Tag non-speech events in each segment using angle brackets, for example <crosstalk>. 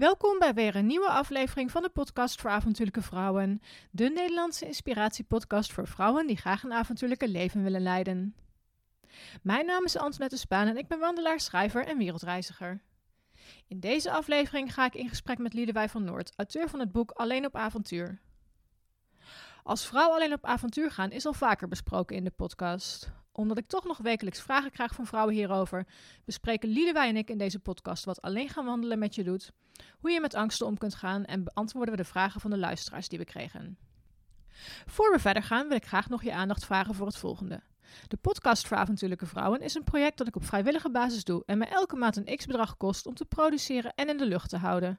Welkom bij weer een nieuwe aflevering van de podcast voor avontuurlijke vrouwen. De Nederlandse inspiratiepodcast voor vrouwen die graag een avontuurlijke leven willen leiden. Mijn naam is Antoinette Spaan en ik ben wandelaar, schrijver en wereldreiziger. In deze aflevering ga ik in gesprek met Liedewij van Noord, auteur van het boek Alleen op avontuur. Als vrouw alleen op avontuur gaan is al vaker besproken in de podcast omdat ik toch nog wekelijks vragen krijg van vrouwen hierover, bespreken Liedewij en ik in deze podcast wat alleen gaan wandelen met je doet, hoe je met angsten om kunt gaan en beantwoorden we de vragen van de luisteraars die we kregen. Voor we verder gaan wil ik graag nog je aandacht vragen voor het volgende. De podcast voor avontuurlijke vrouwen is een project dat ik op vrijwillige basis doe en me elke maand een x-bedrag kost om te produceren en in de lucht te houden.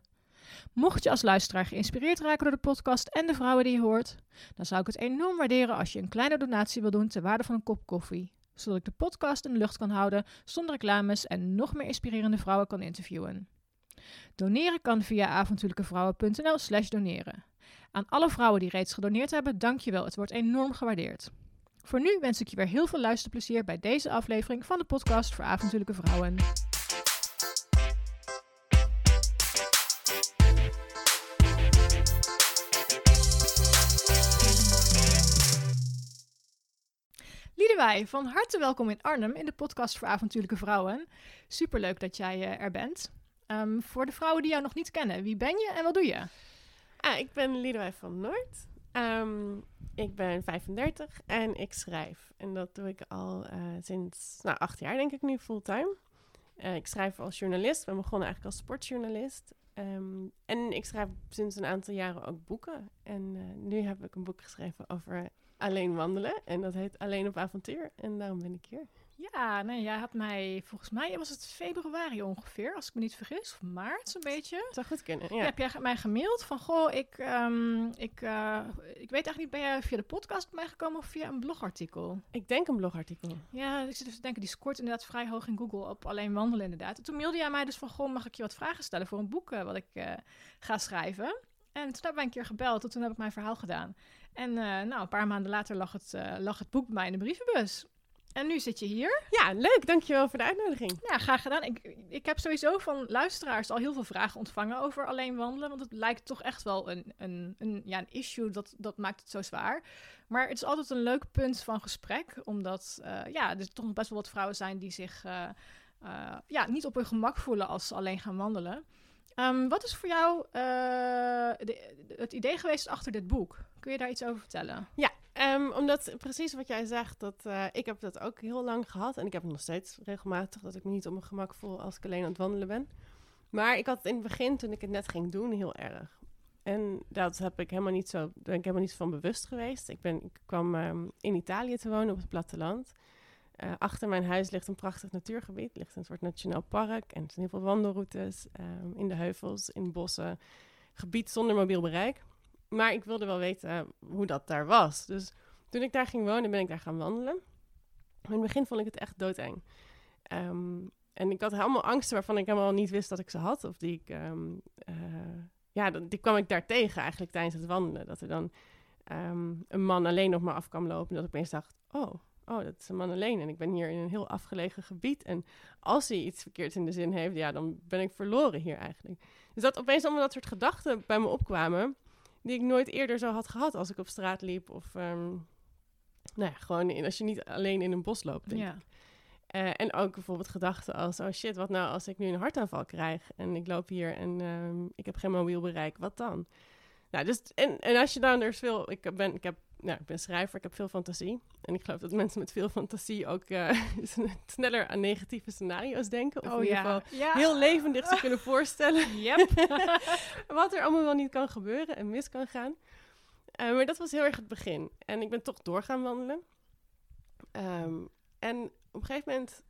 Mocht je als luisteraar geïnspireerd raken door de podcast en de vrouwen die je hoort, dan zou ik het enorm waarderen als je een kleine donatie wil doen ter waarde van een kop koffie, zodat ik de podcast in de lucht kan houden zonder reclames en nog meer inspirerende vrouwen kan interviewen. Doneren kan via avontuurlijkevrouwen.nl slash doneren. Aan alle vrouwen die reeds gedoneerd hebben, dankjewel. Het wordt enorm gewaardeerd. Voor nu wens ik je weer heel veel luisterplezier bij deze aflevering van de podcast voor avontuurlijke vrouwen. Liedewij, van harte welkom in Arnhem in de podcast voor avontuurlijke vrouwen. Superleuk dat jij uh, er bent. Um, voor de vrouwen die jou nog niet kennen, wie ben je en wat doe je? Ah, ik ben Liedewij van Noord. Um, ik ben 35 en ik schrijf. En dat doe ik al uh, sinds nou, acht jaar, denk ik nu, fulltime. Uh, ik schrijf als journalist. Ben begonnen eigenlijk als sportjournalist. Um, en ik schrijf sinds een aantal jaren ook boeken. En nu heb ik een boek geschreven over alleen wandelen. En dat heet Alleen op avontuur. En daarom ben ik hier. Ja, nee, jij had mij, volgens mij was het februari ongeveer, als ik me niet vergis, of maart zo'n beetje. Dat zou goed kunnen, ja. ja heb jij mij gemaild van, goh, ik, um, ik, uh, ik weet eigenlijk niet, ben jij via de podcast bij mij gekomen of via een blogartikel? Ik denk een blogartikel. Ja, ik zit even te denken, die scoort inderdaad vrij hoog in Google op alleen wandelen inderdaad. En toen mailde jij mij dus van, goh, mag ik je wat vragen stellen voor een boek uh, wat ik uh, ga schrijven? En toen heb ik een keer gebeld, en toen heb ik mijn verhaal gedaan. En uh, nou, een paar maanden later lag het, uh, lag het boek bij mij in de brievenbus. En nu zit je hier. Ja, leuk. Dankjewel voor de uitnodiging. Ja, graag gedaan. Ik, ik heb sowieso van luisteraars al heel veel vragen ontvangen over alleen wandelen. Want het lijkt toch echt wel een, een, een, ja, een issue. Dat, dat maakt het zo zwaar. Maar het is altijd een leuk punt van gesprek. Omdat uh, ja, er toch nog best wel wat vrouwen zijn die zich ja, niet op hun gemak voelen als ze alleen gaan wandelen. Um, wat is voor jou de, het idee geweest achter dit boek? Kun je daar iets over vertellen? Ja, um, omdat precies wat jij zegt, dat, uh, ik heb dat ook heel lang gehad. En ik heb nog steeds regelmatig, dat ik me niet op mijn gemak voel als ik alleen aan het wandelen ben. Maar ik had het in het begin, toen ik het net ging doen, heel erg. En dat heb ik helemaal niet zo, ben ik helemaal niet van bewust geweest. Ik, ben, ik kwam um, in Italië te wonen op het platteland. Uh, achter mijn huis ligt een prachtig natuurgebied. ligt een soort nationaal park. En er zijn heel veel wandelroutes um, in de heuvels, in bossen. Gebied zonder mobiel bereik. Maar ik wilde wel weten hoe dat daar was. Dus toen ik daar ging wonen, ben ik daar gaan wandelen. In het begin vond ik het echt doodeng. Um, en ik had helemaal angsten waarvan ik helemaal niet wist dat ik ze had. Of die ik, um, uh, ja, die kwam ik daar tegen eigenlijk tijdens het wandelen. Dat er dan een man alleen op me af kwam lopen. En dat ik opeens dacht, oh, oh, dat is een man alleen. En ik ben hier in een heel afgelegen gebied. En als hij iets verkeerds in de zin heeft, ja, dan ben ik verloren hier eigenlijk. Dus dat opeens allemaal dat soort gedachten bij me opkwamen die ik nooit eerder zo had gehad als ik op straat liep. Of um, nou ja, gewoon in, als je niet alleen in een bos loopt. Denk ja. ik. Uh, en ook bijvoorbeeld gedachten als: oh shit, wat nou als ik nu een hartaanval krijg en ik loop hier en um, ik heb geen mobiel bereik, wat dan? Nou, dus, en, en als je dan dus veel, ik ben, ik heb nou, ik ben schrijver, ik heb veel fantasie. En ik geloof dat mensen met veel fantasie ook uh, <laughs> sneller aan negatieve scenario's denken. Of oh, in ieder ja. geval ja. heel levendig zich kunnen voorstellen. Yep. <laughs> wat er allemaal wel niet kan gebeuren en mis kan gaan. Uh, maar dat was heel erg het begin. En ik ben toch door gaan wandelen. Um, en op een gegeven moment,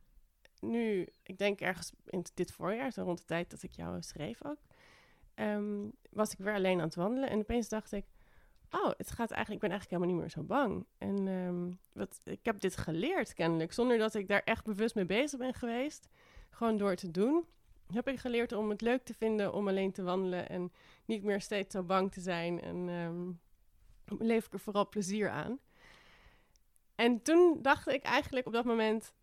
nu, ik denk ergens in dit voorjaar, zo rond de tijd dat ik jou schreef ook, um, was ik weer alleen aan het wandelen. En opeens dacht ik, oh, het gaat eigenlijk, ik ben eigenlijk helemaal niet meer zo bang. En um, wat, ik heb dit geleerd kennelijk, zonder dat ik daar echt bewust mee bezig ben geweest. Gewoon door te doen, heb ik geleerd om het leuk te vinden om alleen te wandelen en niet meer steeds zo bang te zijn. En um, leef ik er vooral plezier aan. En toen dacht ik eigenlijk op dat moment,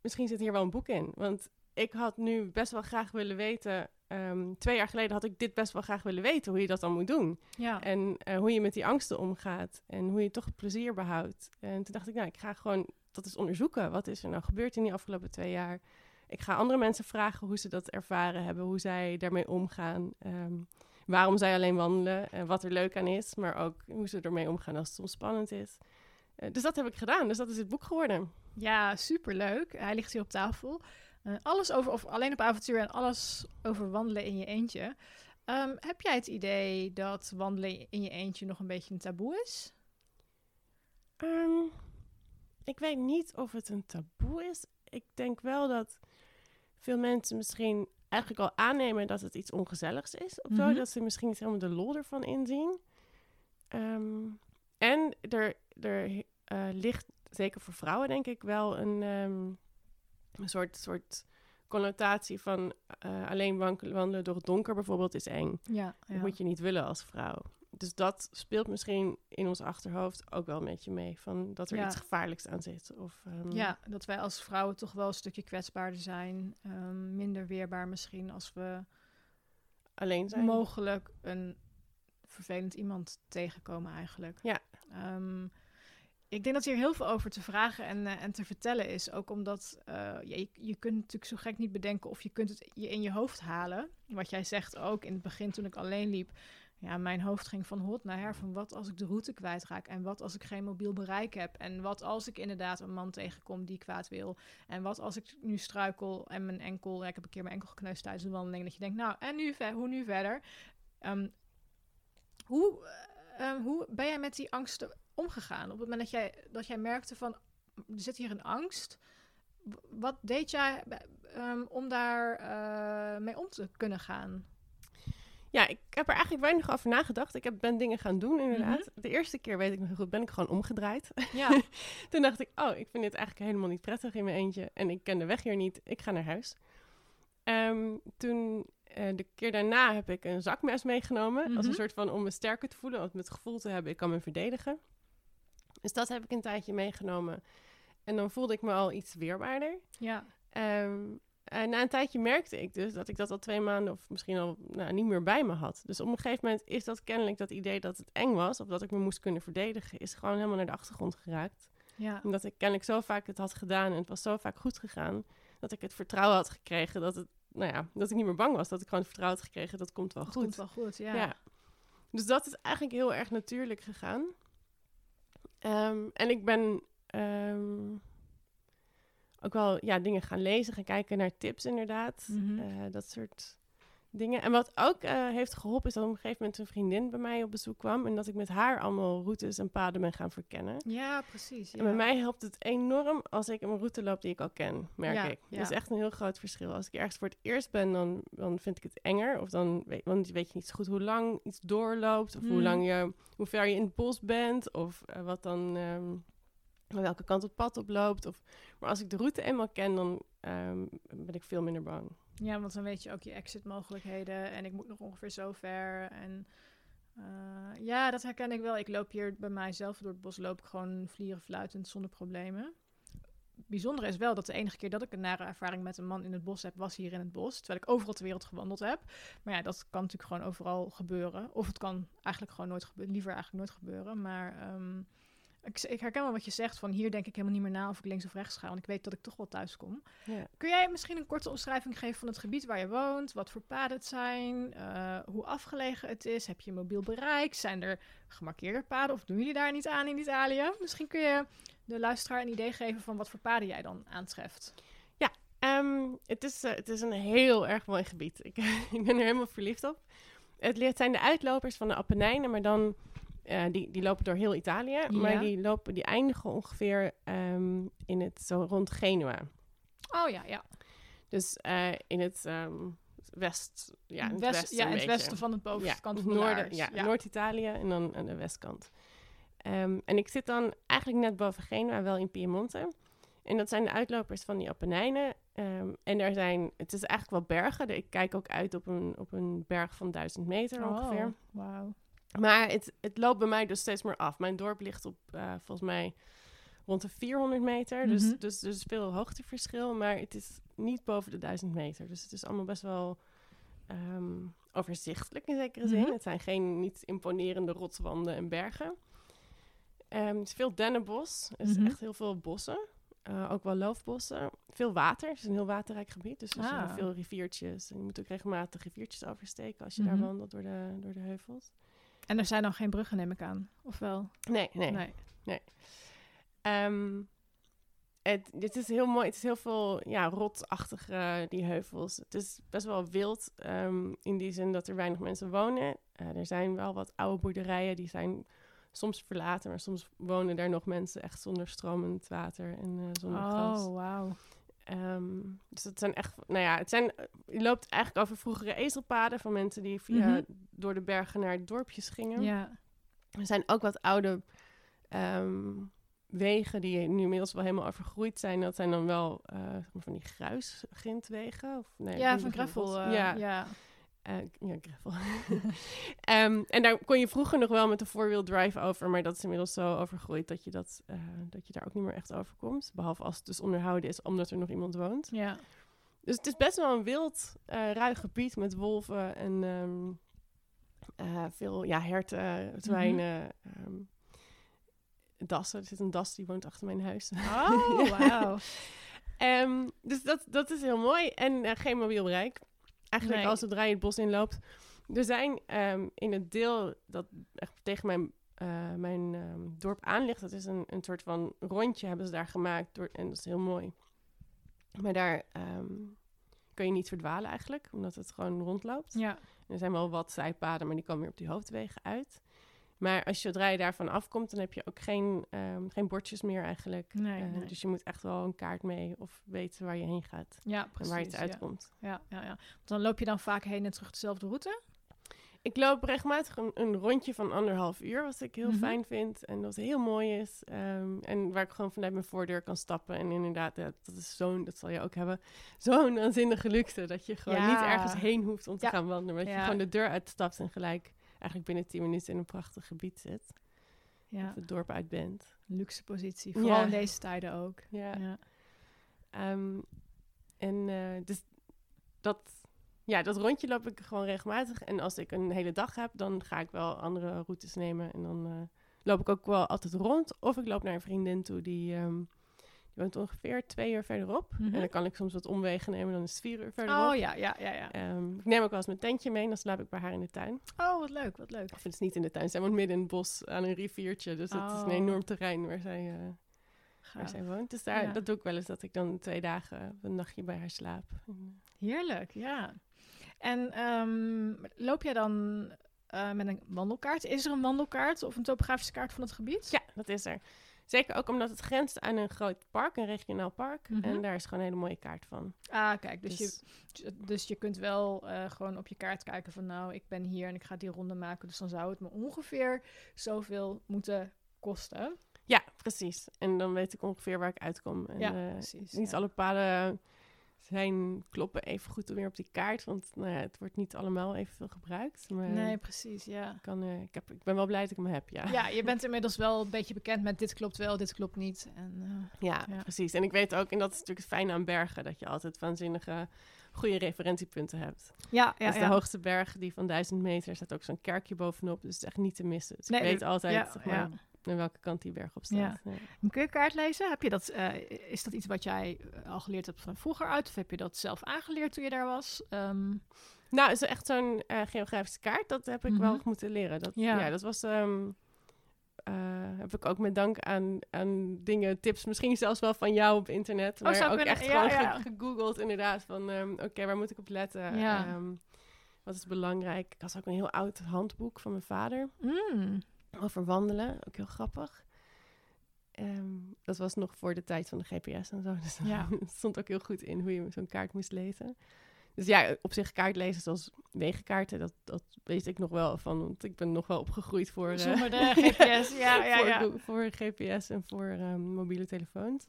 misschien zit hier wel een boek in. Want ik had nu best wel graag willen weten ehm, twee jaar geleden had ik dit best wel graag willen weten, hoe je dat dan moet doen. Ja. En eh, hoe je met die angsten omgaat en hoe je toch plezier behoudt. En toen dacht ik, nou, ik ga gewoon dat eens onderzoeken. Wat is er nou gebeurd in die afgelopen twee jaar? Ik ga andere mensen vragen hoe ze dat ervaren hebben, hoe zij daarmee omgaan. ehm, waarom zij alleen wandelen en wat er leuk aan is, maar ook hoe ze ermee omgaan als het soms spannend is. Eh, dus dat heb ik gedaan, dus dat is het boek geworden. Ja, superleuk. Hij ligt hier op tafel. Eh, alles over, of alleen op avontuur en alles over wandelen in je eentje. Ehm, heb jij het idee dat wandelen in je eentje nog een beetje een taboe is? Ehm, ik weet niet of het een taboe is. Ik denk wel dat veel mensen misschien eigenlijk al aannemen dat het iets ongezelligs is. Of zo, Mhm. dat ze misschien niet helemaal de lol ervan inzien. Ehm, en er, er eh, ligt, zeker voor vrouwen denk ik, wel een, een soort, soort connotatie van eh, alleen wandelen door het donker bijvoorbeeld is eng. Ja, Dat moet je niet willen als vrouw. Dus dat speelt misschien in ons achterhoofd ook wel een beetje mee. Van dat er Ja. iets gevaarlijks aan zit. Of, ehm, Ja, dat wij als vrouwen toch wel een stukje kwetsbaarder zijn. ehm, minder weerbaar misschien als we alleen zijn. mogelijk een vervelend iemand tegenkomen eigenlijk. Ja. Ehm, ik denk dat hier heel veel over te vragen en, eh, en te vertellen is. Ook omdat ja, je, je kunt natuurlijk zo gek niet bedenken of je kunt het je in je hoofd halen. Wat jij zegt ook in het begin toen ik alleen liep. Ja, mijn hoofd ging van hot naar her. Van wat als ik de route kwijtraak? En wat als ik geen mobiel bereik heb? En wat als ik inderdaad een man tegenkom die kwaad wil? En wat als ik nu struikel en mijn enkel... Ik heb een keer mijn enkel gekneusd tijdens een wandeling. Dat je denkt, nou, en nu, hoe nu verder? Ehm, hoe, eh, hoe ben jij met die angsten omgegaan? Op het moment dat jij, dat jij merkte van, er zit hier een angst. Wat deed jij ehm, om daar eh, mee om te kunnen gaan? Ja, ik heb er eigenlijk weinig over nagedacht. Ik heb, ben dingen gaan doen, inderdaad. Mhm. De eerste keer, weet ik nog goed, ben ik gewoon omgedraaid. Ja, <laughs> Toen dacht ik, oh, ik vind dit eigenlijk helemaal niet prettig in mijn eentje. En ik ken de weg hier niet. Ik ga naar huis. Ehm, toen, eh, de keer daarna, heb ik een zakmes meegenomen. Als een Mhm. soort van om me sterker te voelen. Om het gevoel te hebben, ik kan me verdedigen. Dus dat heb ik een tijdje meegenomen. En dan voelde ik me al iets weerbaarder. ja, Ehm, en na een tijdje merkte ik dus dat ik dat al twee maanden of misschien al nou, niet meer bij me had. Dus op een gegeven moment is dat kennelijk dat idee dat het eng was, of dat ik me moest kunnen verdedigen, is gewoon helemaal naar de achtergrond geraakt. ja. Omdat ik kennelijk zo vaak het had gedaan en het was zo vaak goed gegaan, dat ik het vertrouwen had gekregen dat het, nou ja, dat ik niet meer bang was. Dat ik gewoon het vertrouwen had gekregen, dat komt wel Dat goed. komt wel goed, ja. Ja. Dus dat is eigenlijk heel erg natuurlijk gegaan. Ehm, en ik ben ehm, ook wel ja, dingen gaan lezen, gaan kijken naar tips inderdaad. Mhm. Eh, dat soort dingen. En wat ook eh, heeft geholpen is dat op een gegeven moment een vriendin bij mij op bezoek kwam. En dat ik met haar allemaal routes en paden ben gaan verkennen. Ja, precies. En bij mij helpt het enorm als ik een route loop die ik al ken, merk Ja, ik. ja. Dat is echt een heel groot verschil. Als ik ergens voor het eerst ben, dan, dan vind ik het enger. Of dan weet, want weet je niet zo goed hoe lang iets doorloopt. Of hoe Mm. lang je, hoe ver je in het bos bent. Of eh, wat dan, ehm, welke kant het pad oploopt. Of, maar als ik de route eenmaal ken, dan ehm, ben ik veel minder bang. Ja, want dan weet je ook je exit-mogelijkheden en ik moet nog ongeveer zo ver. En eh, ja, dat herken ik wel. Ik loop hier bij mijzelf door het bos, loop ik gewoon vlieren fluitend zonder problemen. Bijzonder is wel dat de enige keer dat ik een nare ervaring met een man in het bos heb, was hier in het bos. Terwijl ik overal ter wereld gewandeld heb. Maar ja, dat kan natuurlijk gewoon overal gebeuren. Of het kan eigenlijk gewoon nooit gebeuren, liever eigenlijk nooit gebeuren. Maar ehm, ik, ik herken wel wat je zegt, van hier denk ik helemaal niet meer na of ik links of rechts ga. Want ik weet dat ik toch wel thuis kom. Ja. Kun jij misschien een korte omschrijving geven van het gebied waar je woont? Wat voor paden het zijn? eh, hoe afgelegen het is? Heb je mobiel bereik? Zijn er gemarkeerde paden of doen jullie daar niet aan in Italië? Misschien kun je de luisteraar een idee geven van wat voor paden jij dan aantreft. Ehm, het, is, eh, het is een heel erg mooi gebied. Ik, <laughs> ik ben er helemaal verliefd op. Het zijn de uitlopers van de Appenijnen, maar dan... eh, die, die lopen door heel Italië, Ja. maar die, lopen, die eindigen ongeveer ehm, in het zo rond Genua. Oh ja, ja. Dus eh, in het ehm, west, ja, in het West- westen ja, in het westen van het bovenkant ja, van de noorden, ja, ja. Noord-Italië en dan aan de westkant. Ehm, en ik zit dan eigenlijk net boven Genua, wel in Piemonte. En dat zijn de uitlopers van die Appenijnen. En er zijn, het is eigenlijk wel bergen. Ik kijk ook uit op een, op een berg van duizend meter ongeveer. Oh, wauw. Maar het, het loopt bij mij dus steeds meer af. Mijn dorp ligt op eh, volgens mij rond de 400 meter. Dus, Mhm. dus, dus veel hoogteverschil. Maar het is niet boven de 1000 meter. Dus het is allemaal best wel ehm, overzichtelijk in zekere zin. Mhm. Het zijn geen niet imponerende rotswanden en bergen. Ehm, het is veel dennenbos. Er is Mhm. echt heel veel bossen. Eh, ook wel loofbossen. Veel water. Het is een heel waterrijk gebied. Dus er zijn Ah. veel riviertjes. En je moet ook regelmatig riviertjes oversteken als je daar wandelt door de, door de heuvels. En er zijn dan geen bruggen, neem ik aan. Of wel? Nee, nee. nee. Ehm, het, dit is heel mooi. Het is heel veel ja, rotachtige, die heuvels. Het is best wel wild ehm, in die zin dat er weinig mensen wonen. Eh, er zijn wel wat oude boerderijen, die zijn soms verlaten, maar soms wonen daar nog mensen echt zonder stromend water en eh, zonder gas. Oh, wauw. Ehm, dus het zijn echt, nou ja, het zijn, je loopt eigenlijk over vroegere ezelpaden van mensen die via Mhm. door de bergen naar dorpjes gingen. Ja. Er zijn ook wat oude ehm, wegen die nu inmiddels wel helemaal overgroeid zijn. Dat zijn dan wel eh, van die gruisgrindwegen. Of, nee, ja, van gravel. eh, ja, ja. Eh, ja, gravel. <laughs> Ehm, en daar kon je vroeger nog wel met de four-wheel drive over. Maar dat is inmiddels zo overgroeid dat je, dat, eh, dat je daar ook niet meer echt over komt. Behalve als het dus onderhouden is omdat er nog iemand woont. ja. Dus het is best wel een wild, eh ruig gebied met wolven en ehm, eh, veel ja, herten, zwijnen, ehm, dassen. Er zit een das die woont achter mijn huis. Oh, <laughs> wauw. Dus dat, dat is heel mooi. En geen mobiel bereik. Eigenlijk Nee. als zodra je het bos inloopt. Er zijn ehm, in het deel dat echt tegen mijn, eh, mijn ehm, dorp aan ligt. Dat is een, een soort van rondje hebben ze daar gemaakt. Door, en dat is heel mooi. Maar daar ehm, kun je niet verdwalen eigenlijk. Omdat het gewoon rondloopt. Ja. Er zijn wel wat zijpaden, maar die komen weer op die hoofdwegen uit. Maar als je zodra je daarvan afkomt, dan heb je ook geen, ehm, geen bordjes meer eigenlijk. Nee, Eh, nee. Dus je moet echt wel een kaart mee of weten waar je heen gaat. Ja, en precies. waar je het uitkomt. Ja, ja, ja. Want dan loop je dan vaak heen en terug dezelfde route? Ik loop regelmatig een, een rondje van anderhalf uur, wat ik heel Mhm. fijn vind. En dat heel mooi is. Ehm, en waar ik gewoon vanuit mijn voordeur kan stappen. En inderdaad, dat is zo'n, dat zal je ook hebben, <laughs> zo'n waanzinnige luxe. Dat je gewoon Ja. niet ergens heen hoeft om te gaan wandelen. Maar dat je gewoon de deur uitstapt en gelijk eigenlijk binnen 10 minuten in een prachtig gebied zit. Ja, Of het dorp uit bent. luxe positie. Vooral Ja. in deze tijden ook. Ja. Ja. Ehm, en eh, dus dat, ja, dat rondje loop ik gewoon regelmatig. En als ik een hele dag heb, dan ga ik wel andere routes nemen. En dan eh, loop ik ook wel altijd rond. Of ik loop naar een vriendin toe die, ehm, die woont ongeveer twee uur verderop. Mhm. En dan kan ik soms wat omwegen nemen, dan is het vier uur verderop. Oh ja, ja, ja, ja. Ehm, ik neem ook wel eens mijn tentje mee dan slaap ik bij haar in de tuin. Oh, wat leuk, wat leuk. Of het is niet in de tuin, zij woont midden in het bos aan een riviertje. Dus het is Oh. een enorm terrein waar zij, eh, waar zij woont. Dus daar, Ja. dat doe ik wel eens, dat ik dan twee dagen een nachtje bij haar slaap. En, Heerlijk, ja. En ehm, loop jij dan eh, met een wandelkaart? Is er een wandelkaart of een topografische kaart van het gebied? Ja, dat is er. Zeker ook omdat het grenst aan een groot park, een regionaal park. Mhm. En daar is gewoon een hele mooie kaart van. Ah, kijk, dus, Dus- je, dus je kunt wel eh, gewoon op je kaart kijken van nou, ik ben hier en ik ga die ronde maken. Dus dan zou het me ongeveer zoveel moeten kosten. Ja, precies. En dan weet ik ongeveer waar ik uitkom. En, ja, eh, precies. niet ja. alle paden zijn, kloppen even goed weer op die kaart. Want nou ja, het wordt niet allemaal evenveel gebruikt. Maar Nee, precies, ja. ik, kan, eh, ik, heb, ik ben wel blij dat ik hem heb, ja. Ja, je bent inmiddels wel een beetje bekend met dit klopt wel, dit klopt niet. En, eh, Ja, Ja. precies. En ik weet ook, en dat is natuurlijk het fijne aan bergen, dat je altijd waanzinnige goede referentiepunten hebt. ja, ja, dus de ja. hoogste berg, die van 1000 meter, staat ook zo'n kerkje bovenop. Dus het is echt niet te missen. Dus Nee, ik weet altijd ja, zeg maar, aan welke kant die berg op staat. Ja. Ja. Kun je kaart lezen? Heb je dat, eh, is dat iets wat jij eh, al geleerd hebt van vroeger uit? Of heb je dat zelf aangeleerd toen je daar was? Ehm, Nou, is echt zo'n eh, geografische kaart, dat heb ik wel Mhm. moeten leren. Dat, Ja. ja. dat was... ehm, eh, heb ik ook met dank aan, aan dingen, tips, misschien zelfs wel van jou op internet. Maar Oh, zou ook kunnen. echt Ja, gewoon ja. gegoogeld inderdaad. Van ehm, oké, waar moet ik op letten? Ja. Wat is belangrijk? Ik had ook een heel oud handboek van mijn vader mm, over wandelen. Ook heel grappig. Ehm, dat was nog voor de tijd van de GPS en zo. <laughs> Dus Ja. het stond ook heel goed in hoe je zo'n kaart moest lezen. Dus ja, op zich kaart lezen zoals wegenkaarten, dat, dat weet ik nog wel van. Want ik ben nog wel opgegroeid voor, eh, de <laughs> GPS. Ja, ja, voor, ja. Voor GPS en voor ehm, mobiele telefoons.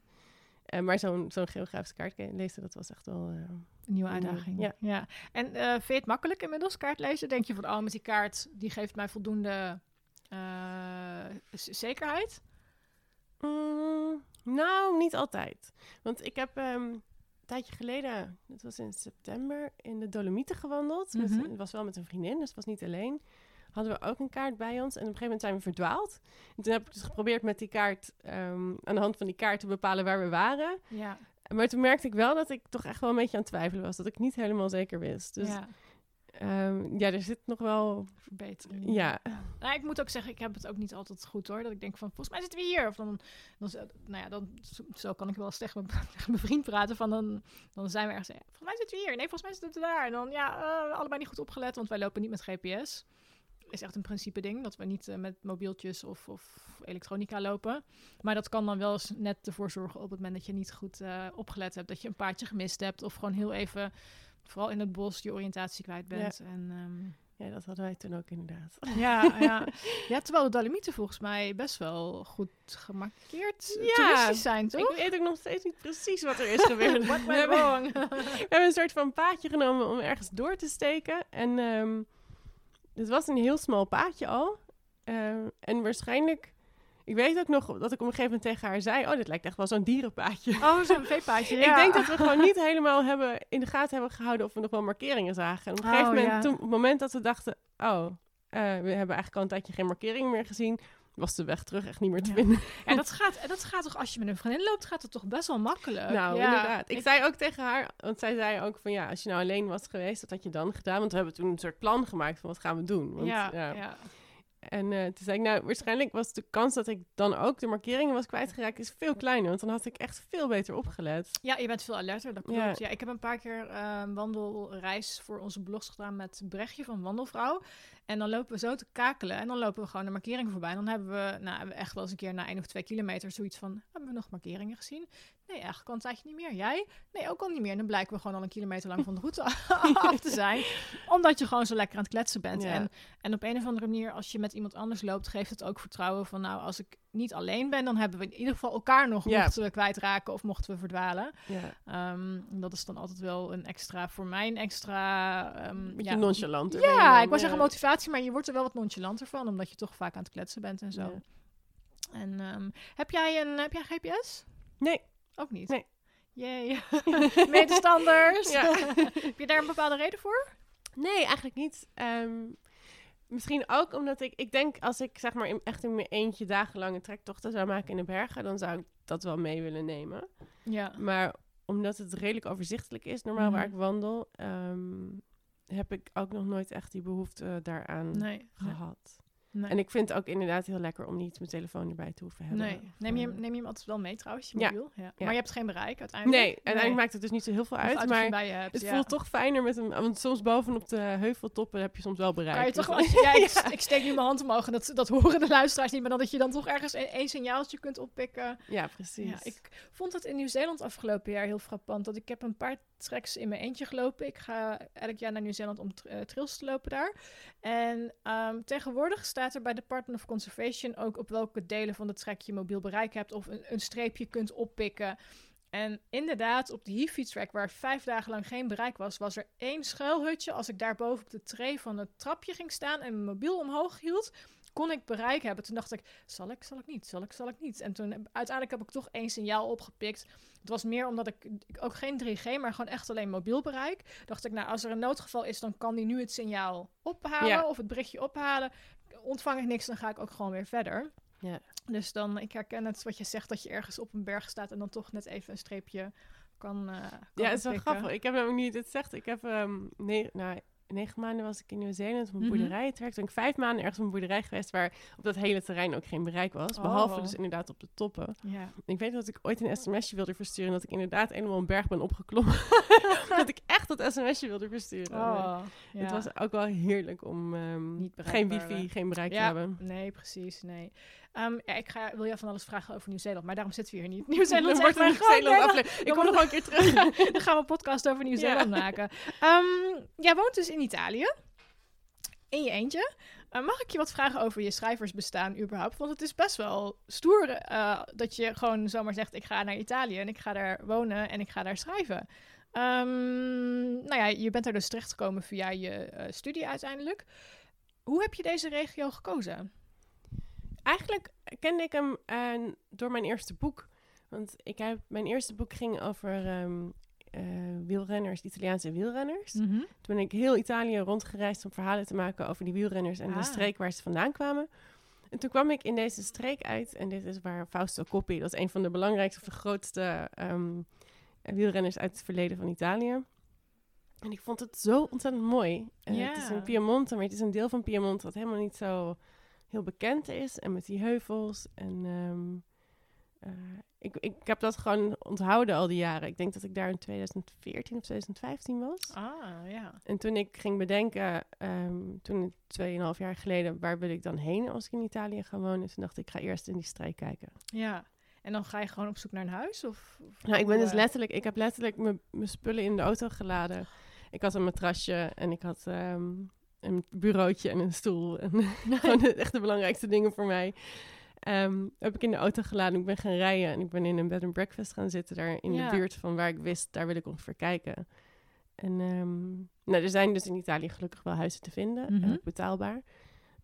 Eh, maar zo'n zo'n geografische kaart lezen, dat was echt wel... eh, Een nieuwe uitdaging. ja. En eh, vind je het makkelijk inmiddels kaart lezen? Denk je van, oh, met die kaart, die geeft mij voldoende zekerheid? Mm, nou, niet altijd. Want ik heb ehm, tijdje geleden, dat was in september, in de Dolomieten gewandeld. Met- Mhm. het was wel met een vriendin, dus het was niet alleen. Hadden we ook een kaart bij ons. En op een gegeven moment zijn we verdwaald. En toen heb ik dus geprobeerd met die kaart, ehm, aan de hand van die kaart te bepalen waar we waren. Ja, Maar toen merkte ik wel dat ik toch echt wel een beetje aan het twijfelen was. Dat ik niet helemaal zeker wist. Dus ja. Ehm, ja, er zit nog wel... verbetering. Ja, Nou, ik moet ook zeggen, ik heb het ook niet altijd goed hoor. Dat ik denk van, volgens mij zitten we hier. Of dan, dan nou ja, dan, zo- kan ik wel eens tegen mijn, <laughs> tegen mijn vriend praten. Van dan, dan zijn we ergens, eh, volgens mij zitten we hier. Nee, volgens mij zitten we daar. En dan, ja, eh, allebei niet goed opgelet, want wij lopen niet met GPS. Is echt een principe ding, dat we niet eh, met mobieltjes of, of elektronica lopen. Maar dat kan dan wel eens net ervoor zorgen op het moment dat je niet goed eh, opgelet hebt. Dat je een paardje gemist hebt. Of gewoon heel even, vooral in het bos, je oriëntatie kwijt bent. En, ehm, ja, dat hadden wij toen ook inderdaad. <laughs> ja, ja. ja, terwijl de Dolomieten volgens mij best wel goed gemarkeerd Ja. toeristisch zijn, toch? Ik weet ook nog steeds niet precies wat er is gebeurd. <laughs> What we, went wrong? we hebben een soort van paadje genomen om ergens door te steken. En ehm het was een heel smal paadje al. Ehm, en waarschijnlijk... Ik weet ook nog dat ik op een gegeven moment tegen haar zei... Oh, dit lijkt echt wel zo'n dierenpaadje. oh, zo'n veepaadje, <laughs> ja. Ik denk dat we gewoon niet <laughs> helemaal hebben in de gaten hebben gehouden of we nog wel markeringen zagen. En op een gegeven Oh, moment, ja. toen, op het moment dat we dachten, oh, eh, we hebben eigenlijk al een tijdje geen markeringen meer gezien, was de weg terug echt niet meer te vinden. Ja, dat gaat, dat gaat toch, als je met een vriendin loopt, gaat het toch best wel makkelijk? nou, Ja, inderdaad. Ik, zei ook tegen haar, want zij zei ook van ja, als je nou alleen was geweest, wat had je dan gedaan? Want we hebben toen een soort plan gemaakt van wat gaan we doen. Want, ja, ja. En eh, toen zei ik, nou, waarschijnlijk was de kans dat ik dan ook de markeringen was kwijtgeraakt, is veel kleiner. Want dan had ik echt veel beter opgelet. Ja, je bent veel alerter, dat klopt. Ja. Ja. ik heb een paar keer een wandelreis voor onze blogs gedaan met Brechtje van Wandelvrouw. En dan lopen we zo te kakelen en dan lopen we gewoon de markeringen voorbij. En dan hebben we, nou, hebben we echt wel eens een keer na één of twee kilometer zoiets van... Hebben we nog markeringen gezien? Nee, eigenlijk al een tijdje niet meer. Jij? Nee, ook al niet meer. En dan blijken we gewoon al een kilometer lang van de route <laughs> af te zijn. Omdat je gewoon zo lekker aan het kletsen bent. Ja. En, en op een of andere manier, als je met iemand anders loopt, geeft het ook vertrouwen van... Nou, als ik niet alleen ben, dan hebben we in ieder geval elkaar nog mochten we kwijtraken of mochten we verdwalen. Ehm, dat is dan altijd wel een extra, voor mij een extra... beetje ja, nonchalant. ja, ik wou zeggen motivatie, maar je wordt er wel wat nonchalanter van, omdat je toch vaak aan het kletsen bent en zo. En ehm, heb jij een heb jij GPS? Nee, Ook niet? Nee. Jee. <laughs> Medestanders. <laughs> Heb je daar een bepaalde reden voor? Nee, eigenlijk niet. Ehm, misschien ook omdat ik... Ik denk als ik zeg maar in, echt in mijn eentje dagenlange trektochten zou maken in de bergen... dan zou ik dat wel mee willen nemen. Ja. Maar omdat het redelijk overzichtelijk is, normaal waar Mhm. ik wandel... ehm, heb ik ook nog nooit echt die behoefte daaraan Nee. nee, gehad. Nee. En ik vind het ook inderdaad heel lekker om niet mijn telefoon erbij te hoeven hebben. nee. Neem, je, eh, hem- neem je hem altijd wel mee trouwens, je mobiel? Ja. Ja. Maar je hebt geen bereik uiteindelijk? Nee, uiteindelijk maakt het dus niet zo heel veel uit. als je hem Maar bij je hebt, het ja. voelt toch fijner met een... Want soms bovenop de heuveltoppen heb je soms wel bereik. Kan je toch, Dus- als je, ja, <laughs> ik, steek nu mijn hand omhoog en dat, dat horen de luisteraars niet, maar dan dat je dan toch ergens een, één signaaltje kunt oppikken. Ja, precies. Ja, ik vond het in Nieuw-Zeeland afgelopen jaar heel frappant. Dat ik heb een paar treks in mijn eentje gelopen. Ik ga elk jaar naar Nieuw-Zeeland om eh, trails te lopen daar. En ehm, tegenwoordig staat er bij Department of Conservation ook op welke delen van de trek je mobiel bereik hebt. Of een, een streepje kunt oppikken. En inderdaad, op de Heafy track, waar vijf dagen lang geen bereik was, was er één schuilhutje. Als ik daar boven op de tray van het trapje ging staan en mijn mobiel omhoog hield, kon ik bereik hebben. Toen dacht ik, zal ik, zal ik niet, zal ik, zal ik niet. En toen heb- uiteindelijk heb ik toch één signaal opgepikt. Het was meer omdat ik, ik ook geen 3G, maar gewoon echt alleen mobiel bereik. Dacht ik, nou, als er een noodgeval is, dan kan die nu het signaal ophalen Ja. of het berichtje ophalen. Ontvang ik niks, dan ga ik ook gewoon weer verder. Ja. Dus dan, ik herken het wat je zegt, dat je ergens op een berg staat en dan toch net even een streepje kan. kan Ja, het is wel oppikken. grappig. Ik heb namelijk je dit zegt. Ik heb ehm ne nou, negen maanden was ik in Nieuw-Zeeland op een Mhm. boerderij. Het werkte. Toen ik vijf maanden ergens op een boerderij geweest waar op dat hele terrein ook geen bereik was. Behalve Oh. dus inderdaad op de toppen. Ik weet dat ik ooit een sms'je wilde versturen. En dat ik inderdaad helemaal een berg ben opgeklommen. <laughs> dat ik echt dat sms'je wilde versturen. Oh, ja. Het was ook wel heerlijk om ehm, Niet geen wifi, geen bereik te hebben. Nee, precies, nee. Ehm, ja, ik ga, wil je van alles vragen over Nieuw-Zeeland, maar daarom zitten we hier niet. <laughs> Nieuw-Zeeland wordt een Nieuw-Zeeland aflevering. Ik kom nog wel een keer terug. <laughs> dan, gaan we een podcast over Nieuw-Zeeland maken. Ehm, jij woont dus in Italië. In je eentje. Eh, mag ik je wat vragen over je schrijversbestaan überhaupt? Want het is best wel stoer eh, dat je gewoon zomaar zegt... ik ga naar Italië en ik ga daar wonen en ik ga daar schrijven. Ehm, nou ja, je bent er dus terechtgekomen via je eh, studie uiteindelijk. Hoe heb je deze regio gekozen? Eigenlijk kende ik hem eh, door mijn eerste boek. Want ik heb, mijn eerste boek ging over ehm, eh, wielrenners, Italiaanse wielrenners. Mhm. Toen ben ik heel Italië rondgereisd om verhalen te maken over die wielrenners en Ah. de streek waar ze vandaan kwamen. En toen kwam ik in deze streek uit en dit is waar Fausto Coppi, dat is een van de belangrijkste of de grootste ehm, wielrenners uit het verleden van Italië. En ik vond het zo ontzettend mooi. Eh, Het is in Piemonte, maar het is een deel van Piemonte dat helemaal niet zo heel bekend is. En met die heuvels en... ehm, eh, ik, ik heb dat gewoon onthouden al die jaren. Ik denk dat ik daar in 2014 of 2015 was. Ah, ja. En toen ik ging bedenken, ehm toen 2,5 jaar geleden, waar wil ik dan heen als ik in Italië ga wonen? Toen dacht ik, ik ga eerst in die streek kijken. Ja. En dan ga je gewoon op zoek naar een huis? Of, of Nou, ik ben dus eh, letterlijk, ik heb letterlijk mijn mijn spullen in de auto geladen. Ik had een matrasje en ik had ehm, een bureautje en een stoel. <laughs> En <laughs> gewoon echt de belangrijkste dingen voor mij. Ehm, heb ik in de auto geladen. Ik ben gaan rijden en ik ben in een bed and breakfast gaan zitten daar in Ja. de buurt van waar ik wist, daar wil ik ongeveer kijken. En ehm, nou, er zijn dus in Italië gelukkig wel huizen te vinden, Mhm. en ook betaalbaar.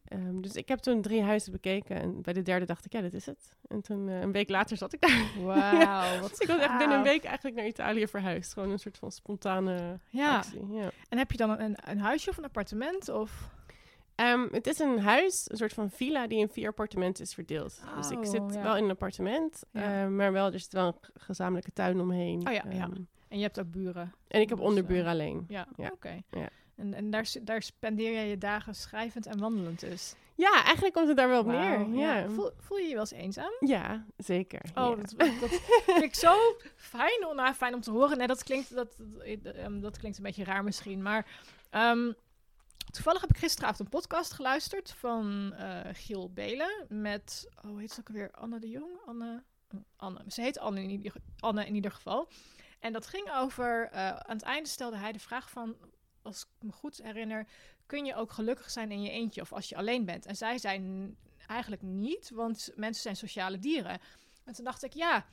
Ehm, dus ik heb toen drie huizen bekeken en bij de derde dacht ik, ja, dit is het. En toen eh, een week later zat ik daar. <laughs> Wauw, wat Dus ik was echt binnen een week eigenlijk naar Italië verhuisd. Gewoon een soort van spontane Ja. actie. Ja. En heb je dan een, een huisje of een appartement? Of... Ehm, het is een huis, een soort van villa die in vier appartementen is verdeeld. dus ik Oh, zit ja. wel in een appartement, Ja. ehm, maar wel, er zit wel een gezamenlijke tuin omheen. Oh ja, ja. En je hebt ook buren? en ik heb Dus, onderburen eh, alleen. Ja, Ja. oké. Ja. En, en daar, daar spendeer jij je dagen schrijvend en wandelend dus? Ja, eigenlijk komt het daar wel op neer. Ja, Voel, voel je je wel eens eenzaam? ja zeker. Oh, ja. dat, dat vind ik zo fijn, nou, fijn om te horen. Nee, dat klinkt, dat, dat, ehm, klinkt een beetje raar misschien, maar... ehm, toevallig heb ik gisteravond een podcast geluisterd van eh, Giel Belen met... Oh, hoe heet ze ook alweer? Anne de Jong? Anne... oh, Anne. Ze heet Anne in, ieder, Anne in ieder geval. En dat ging over... eh, aan het einde stelde hij de vraag van... Als ik me goed herinner... Kun je ook gelukkig zijn in je eentje of als je alleen bent? En zij zei "N- eigenlijk niet, want mensen zijn sociale dieren. En toen dacht ik, ja,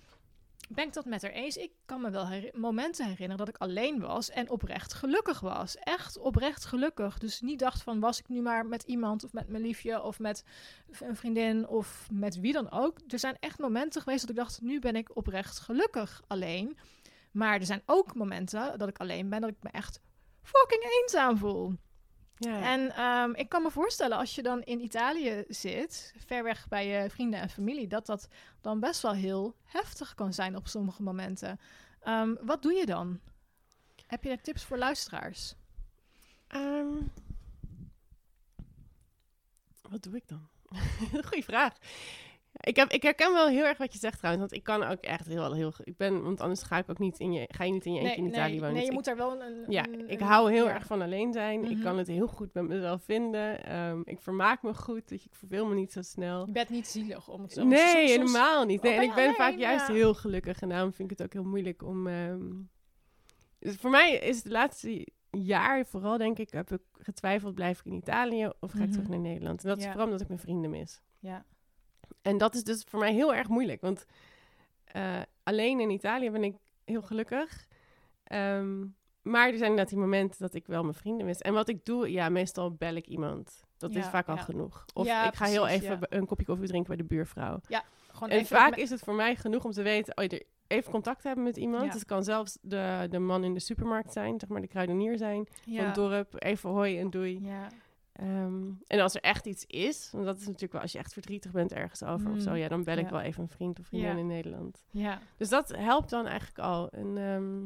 ben ik dat met haar eens? Ik kan me wel momenten herinneren dat ik alleen was en oprecht gelukkig was. Echt oprecht gelukkig. Dus niet dacht van, was ik nu maar met iemand of met mijn liefje of met een vriendin of met wie dan ook. Er zijn echt momenten geweest dat ik dacht, nu ben ik oprecht gelukkig alleen. Maar er zijn ook momenten dat ik alleen ben, dat ik me echt fucking eenzaam voel. Ja. En ehm, ik kan me voorstellen, als je dan in Italië zit, ver weg bij je vrienden en familie, dat dat dan best wel heel heftig kan zijn op sommige momenten. Ehm, wat doe je dan? Heb je daar tips voor luisteraars? Ehm, wat doe ik dan? <laughs> Goeie vraag. Ik, heb, ik herken wel heel erg wat je zegt trouwens, want ik kan ook echt heel, heel... Ik ben, want anders ga ik ook niet in je, ga je niet in je eentje in Italië nee, wonen. nee, Dus je ik- moet daar wel een... Ja, een- ik hou heel ja. erg van alleen zijn. Ik Mhm. kan het heel goed met mezelf vinden. Ehm, ik vermaak me goed, dus ik verveel me niet zo snel. Je bent niet zielig om het zo Nee, soms- helemaal niet. Nee, Oh, en ben ik ben vaak juist Ja. heel gelukkig. En daarom vind ik het ook heel moeilijk om... ehm, dus voor mij is het laatste jaar vooral, denk ik, heb ik getwijfeld... blijf ik in Italië of ga ik Mhm. terug naar Nederland? En dat is vooral omdat ik mijn vrienden mis. Ja. En dat is dus voor mij heel erg moeilijk. Want eh, alleen in Italië ben ik heel gelukkig. Ehm, maar er zijn inderdaad die momenten dat ik wel mijn vrienden mis. En wat ik doe, ja, meestal bel ik iemand. Dat is Ja, vaak al ja. genoeg. Of Ja, ik ga heel even ja. een kopje koffie drinken bij de buurvrouw. Gewoon En even vaak me- is het voor mij genoeg om te weten, oh, even contact hebben met iemand. Ja. Dus het kan zelfs de, de man in de supermarkt zijn, zeg maar de kruidenier zijn van ja. het dorp. Even hoi en doei. Ja. Ehm, en als er echt iets is, want dat is natuurlijk wel als je echt verdrietig bent ergens over of Mm, zo, ja, dan bel ik ja. wel even een vriend of vriendin Ja. in Nederland. ja. Dus dat helpt dan eigenlijk al. En ehm,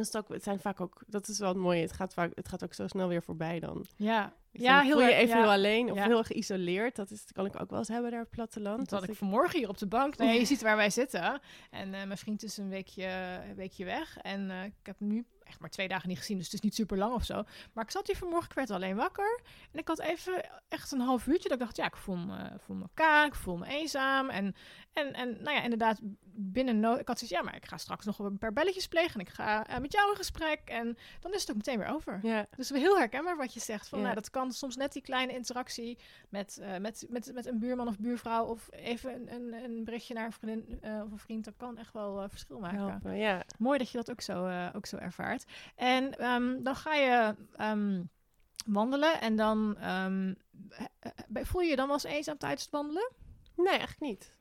is het, ook, het zijn vaak ook, dat is wel het mooie, het gaat, vaak, het gaat ook zo snel weer voorbij dan. Ja. Dus Ja, heel voel je erg, even ja. heel alleen of Ja. heel geïsoleerd. Dat, is, dat kan ik ook wel eens hebben daar op het platteland. Dat had ik vanmorgen hier op de bank. Nee, je <laughs> ziet waar wij zitten. En eh, mijn vriend is een weekje, een weekje weg. En eh, ik heb nu echt maar twee dagen niet gezien. Dus het is niet super lang of zo. Maar ik zat hier vanmorgen, ik werd alleen wakker. En ik had even echt een half uurtje. Dat ik dacht, ja, ik voel me, voel me kaak, ik voel me eenzaam. En, en, en nou ja, inderdaad, binnen no Ik had zoiets, ja, maar ik ga straks nog een paar belletjes plegen. En ik ga eh, met jou in gesprek. En dan is het ook meteen weer over. Ja, Dus heel herkenbaar wat je zegt. Van, Ja. nou, dat kan soms net die kleine interactie met, eh, met, met, met een buurman of buurvrouw. Of even een, een, een berichtje naar een vriendin eh, of een vriend. Dat kan echt wel verschil maken. helpen. Ja. Mooi dat je dat ook zo, ook zo ervaart. En ehm, dan ga je ehm, wandelen. En dan ehm, eh, eh, voel je je dan wel eens eenzaam tijdens het wandelen? Nee, echt niet.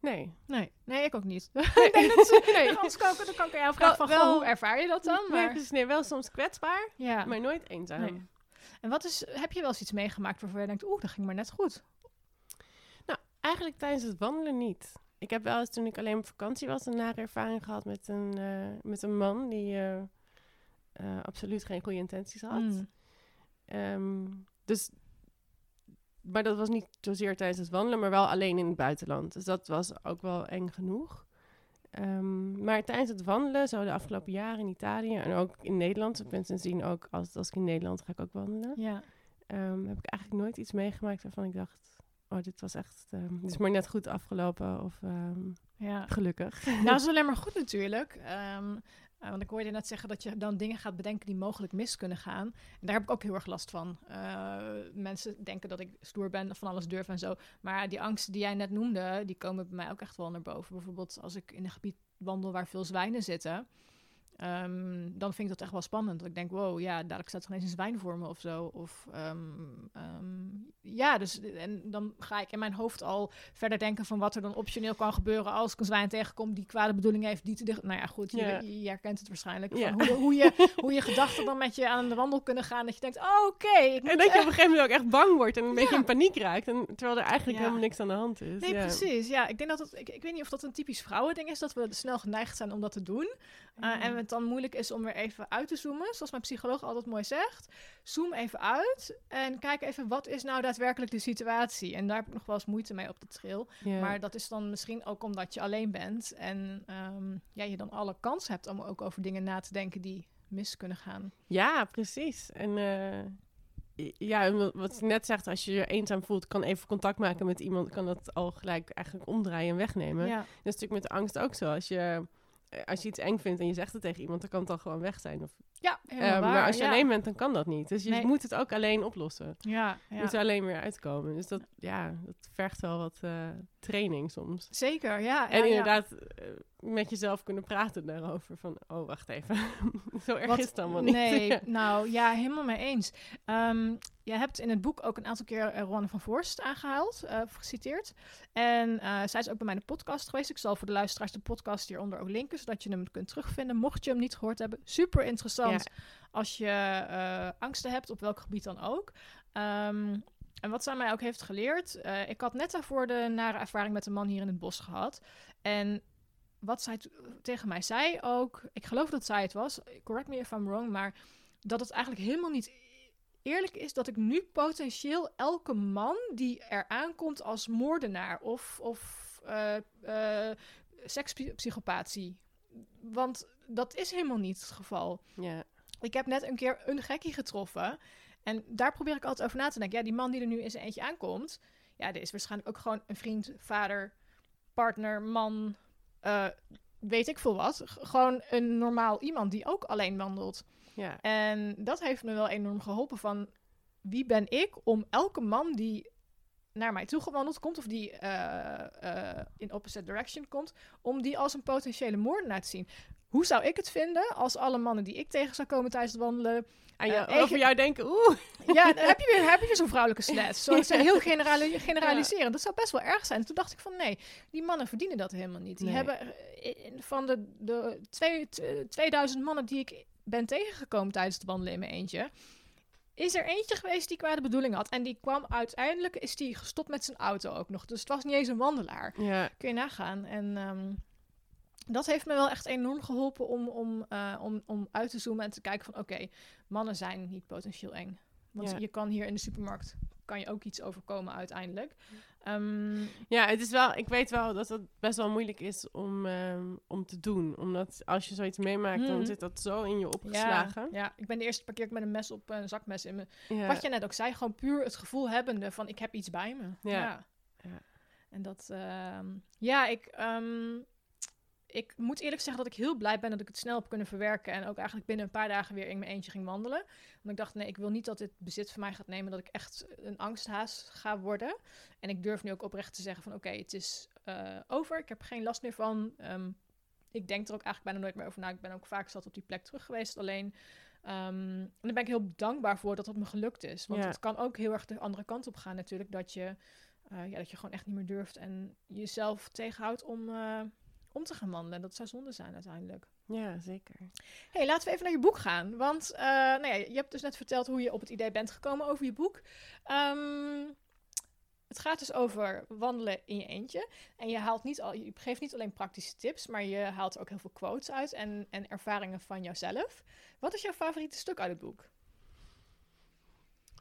Nee. Nee, nee, ik ook niet. <laughs> ik denk dat ze, Nee. anders kan, ik- dan kan ik jou vragen van, Wel- hoe ervaar je dat dan? Nee, Maar, nee, wel soms kwetsbaar, ja. maar nooit eenzaam. Nee. En wat is, heb je wel eens iets meegemaakt waarvan je denkt, oeh, dat ging maar net goed? Eigenlijk tijdens het wandelen niet. Ik heb wel eens toen ik alleen op vakantie was een nare ervaring gehad met een, eh, met een man die eh, eh, absoluut geen goede intenties had. Mm. Ehm, dus, maar dat was niet zozeer tijdens het wandelen, maar wel alleen in het buitenland. Dus dat was ook wel eng genoeg. Ehm, maar tijdens het wandelen, zo de afgelopen jaren in Italië en ook in Nederland, ik ben sindsdien ook, als, als ik in Nederland ga ik ook wandelen, Ja. ehm, heb ik eigenlijk nooit iets meegemaakt waarvan ik dacht, oh, dit was echt, dit is maar net goed afgelopen of ja. gelukkig. Nou, dat is alleen maar goed natuurlijk. Eh, want ik hoorde je net zeggen dat je dan dingen gaat bedenken die mogelijk mis kunnen gaan. En daar heb ik ook heel erg last van. Eh, mensen denken dat ik stoer ben, van alles durf en zo. Maar die angsten die jij net noemde, die komen bij mij ook echt wel naar boven. Bijvoorbeeld als ik in een gebied wandel waar veel zwijnen zitten. Ehm, dan vind ik dat echt wel spannend. Dat ik denk, wow, ja, dadelijk staat er ineens een zwijn voor me of zo. Of, ehm, ehm, ja, dus en dan ga ik in mijn hoofd al verder denken van wat er dan optioneel kan gebeuren als ik een zwijn tegenkom die kwade bedoeling heeft, die te dicht. Nou ja, goed, je, Ja. je, je herkent het waarschijnlijk. Van hoe, hoe, je, <laughs> hoe je gedachten dan met je aan de wandel kunnen gaan. Dat je denkt, oh, oké. En dat je op een gegeven moment ook echt bang wordt en een beetje in paniek raakt. En, terwijl er eigenlijk Ja. helemaal niks aan de hand is. Nee, ja. precies. Ja, ik denk dat het. Ik, ik weet niet of dat een typisch vrouwending is, dat we snel geneigd zijn om dat te doen. Uh, Ja. En het dan moeilijk is om weer even uit te zoomen. Zoals mijn psycholoog altijd mooi zegt. Zoom even uit en kijk even wat is nou daadwerkelijk de situatie. En daar heb ik nog wel eens moeite mee op de trail. Maar dat is dan misschien ook omdat je alleen bent. En ehm, ja, je dan alle kans hebt om ook over dingen na te denken die mis kunnen gaan. Ja, precies. En eh, ja, wat- je net zegt, als je je eenzaam voelt, kan even contact maken met iemand, kan dat al gelijk eigenlijk omdraaien en wegnemen. Ja, Dat is natuurlijk met de angst ook zo. Als je, eh, als je iets eng vindt en je zegt het tegen iemand, dan kan het al gewoon weg zijn. Of, ja helemaal eh, waar. maar als je ja. alleen bent, dan kan dat niet. Dus je Nee. moet het ook alleen oplossen. Ja, Je ja. moet er alleen weer uitkomen. Dus dat, ja, dat vergt wel wat eh, training soms. Zeker, ja. En inderdaad eh, met jezelf kunnen praten daarover. Van, oh, wacht even. <laughs> Zo erg Wat- is het allemaal niet. Nee, <laughs> nou ja, helemaal mee eens. Ehm je hebt in het boek ook een aantal keer uh, Ron van Voorst aangehaald, eh, geciteerd. En eh, zij is ook bij mij in de podcast geweest. Ik zal voor de luisteraars de podcast hieronder ook linken, zodat je hem kunt terugvinden. Mocht je hem niet gehoord hebben, super interessant als je eh, angsten hebt, op welk gebied dan ook. Ehm, en wat zij mij ook heeft geleerd, eh, ik had net daarvoor de nare ervaring met een man hier in het bos gehad. En wat zij tegen mij zei ook, ik geloof dat zij het was, correct me if I'm wrong, maar dat het eigenlijk helemaal niet eerlijk is dat ik nu potentieel elke man die er aankomt als moordenaar of, of eh sekspsychopaat zie. Want dat is helemaal niet het geval. Ja. Ik heb net een keer een gekkie getroffen. En daar probeer ik altijd over na te denken. Ja, die man die er nu in zijn eentje aankomt. Ja, dit is waarschijnlijk ook gewoon een vriend, vader, partner, man. eh, weet ik veel wat. G- gewoon een normaal iemand die ook alleen wandelt. Ja. En dat heeft me wel enorm geholpen van... Wie ben ik om elke man die naar mij toe gewandeld komt... of die eh, eh, in opposite direction komt... om die als een potentiële moordenaar te zien. Hoe zou ik het vinden als alle mannen die ik tegen zou komen tijdens het wandelen... Aan jou, Eh, over jou denken, oeh. <laughs> Ja, dan heb je weer, heb je weer zo'n vrouwelijke slet. <laughs> Zo, zo heel generali generaliseren. Dat zou best wel erg zijn. Toen dacht ik van nee, die mannen verdienen dat helemaal niet. Die Nee. hebben van de, de twee, t- 2000 mannen die ik ben tegengekomen tijdens het wandelen in mijn eentje... Is er eentje geweest die kwade bedoeling had. En die kwam uiteindelijk, is die gestopt met zijn auto ook nog. Dus het was niet eens een wandelaar. Ja. Kun je nagaan. En ehm, dat heeft me wel echt enorm geholpen om, om, eh, om, om uit te zoomen en te kijken van... Oké, mannen zijn niet potentieel eng. Want Ja. je kan hier in de supermarkt kan je ook iets overkomen uiteindelijk. Ehm, ja, het is wel, ik weet wel dat het best wel moeilijk is om, ehm, om te doen. Omdat als je zoiets meemaakt, dan Mhm. zit dat zo in je opgeslagen. ja, ik ben de eerste paar keer met een mes op een zakmes in me. Ja. Wat je net ook zei, gewoon puur het gevoel hebbende van ik heb iets bij me. Ja. Ja. En dat, ehm, ja, ik, ik moet eerlijk zeggen dat ik heel blij ben dat ik het snel heb kunnen verwerken. En ook eigenlijk binnen een paar dagen weer in mijn eentje ging wandelen. Want ik dacht, nee, ik wil niet dat dit bezit van mij gaat nemen. Dat ik echt een angsthaas ga worden. En ik durf nu ook oprecht te zeggen van, oké, het is eh, over. Ik heb geen last meer van. Ehm, ik denk er ook eigenlijk bijna nooit meer over na. Ik ben ook vaak zat op die plek terug geweest alleen. Ehm, en daar ben ik heel dankbaar voor dat het me gelukt is. Want Ja. het kan ook heel erg de andere kant op gaan natuurlijk. Dat je ja, dat je gewoon echt niet meer durft en jezelf tegenhoudt om, om te gaan wandelen. Dat zou zonde zijn uiteindelijk. Ja, zeker. hey, laten we even naar je boek gaan. Want nou ja, je hebt dus net verteld hoe je op het idee bent gekomen over je boek. Um, het gaat dus over wandelen in je eentje. En je, haalt niet al, je geeft niet alleen praktische tips, maar je haalt ook heel veel quotes uit en, en ervaringen van jouzelf. Wat is jouw favoriete stuk uit het boek?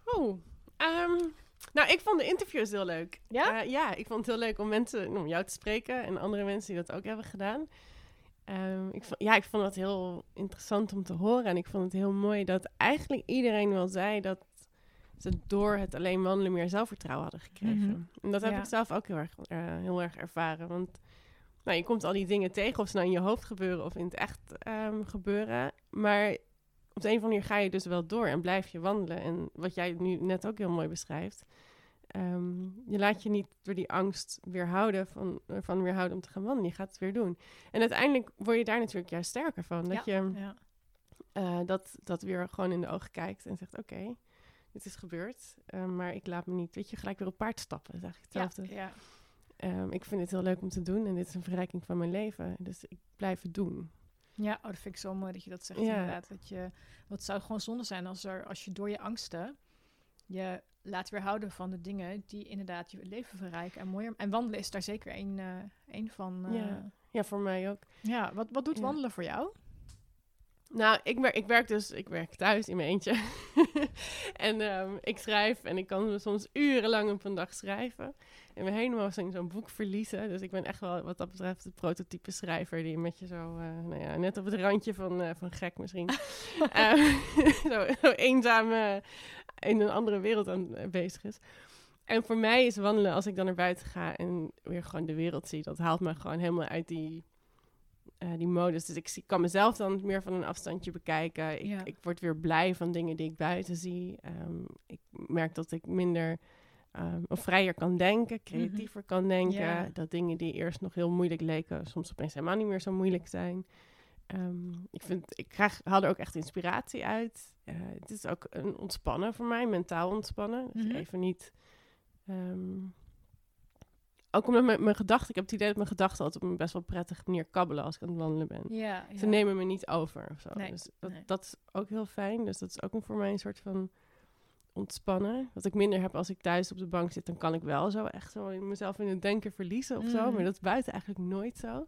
Oh, um, nou, ik vond de interviews heel leuk. Ja? Uh, ja, ik vond het heel leuk om mensen, om jou te spreken en andere mensen die dat ook hebben gedaan. Um, ik vond, ja, ik vond het heel interessant om te horen. En ik vond het heel mooi dat eigenlijk iedereen wel zei dat ze door het alleen wandelen meer zelfvertrouwen hadden gekregen. Mhm. En dat heb ik zelf ook heel erg, uh, heel erg ervaren. Want nou, je komt al die dingen tegen, of ze nou in je hoofd gebeuren of in het echt um, gebeuren. Maar op de een of andere manier ga je dus wel door en blijf je wandelen. En wat jij nu net ook heel mooi beschrijft. Um, je laat je niet door die angst weerhouden van, van weerhouden om te gaan wandelen. Je gaat het weer doen. En uiteindelijk word je daar natuurlijk juist sterker van. Dat je ja. Uh, dat, dat weer gewoon in de ogen kijkt en zegt: Oké, het is gebeurd. Ehm, maar ik laat me niet, weet je, gelijk weer op paard stappen. Dat is eigenlijk hetzelfde. Ja, ehm, ik vind het heel leuk om te doen en dit is een verrijking van mijn leven. Dus ik blijf het doen. Ja, oh, dat vind ik zo mooi dat je dat zegt ja. inderdaad. Dat je, wat zou gewoon zonde zijn als, er, als je door je angsten je laat weerhouden van de dingen die inderdaad je leven verrijken en mooier. En wandelen is daar zeker een, uh, een van. Uh, ja. ja, voor mij ook. Ja, wat, wat doet wandelen voor jou? Nou, ik, werk, ik werk dus ik werk thuis in mijn eentje. <laughs> en um, ik schrijf en ik kan soms urenlang op een dag schrijven. En me helemaal in zo'n boek verliezen. Dus ik ben echt wel wat dat betreft de prototype schrijver die met je zo, uh, nou ja, net op het randje van, uh, van gek misschien. uh, <laughs> <laughs> zo, zo, eenzaam in een andere wereld aan bezig is. En voor mij is wandelen, als ik dan naar buiten ga en weer gewoon de wereld zie, dat haalt me gewoon helemaal uit die uh, die modus. Dus ik kan mezelf dan meer van een afstandje bekijken. Ik, ik word weer blij van dingen die ik buiten zie. Um, ik merk dat ik minder um, of vrijer kan denken, creatiever kan denken. Dat dingen die eerst nog heel moeilijk leken, soms opeens helemaal niet meer zo moeilijk zijn. Um, ik, vind, ik krijg, haal er ook echt inspiratie uit. Uh, het is ook een ontspannen voor mij, mentaal ontspannen. Dus mm -hmm. even niet ook omdat mijn, mijn gedachten, ik heb het idee dat mijn gedachten altijd op een best wel prettige manier kabbelen als ik aan het wandelen ben. Ja, Ze nemen me niet over of zo. Nee, dus dat, dat, is ook heel fijn. Dus dat is ook voor mij een soort van ontspannen. Wat ik minder heb als ik thuis op de bank zit, dan kan ik wel zo echt zo in mezelf in het denken verliezen of zo. Mm. Maar dat is buiten eigenlijk nooit zo.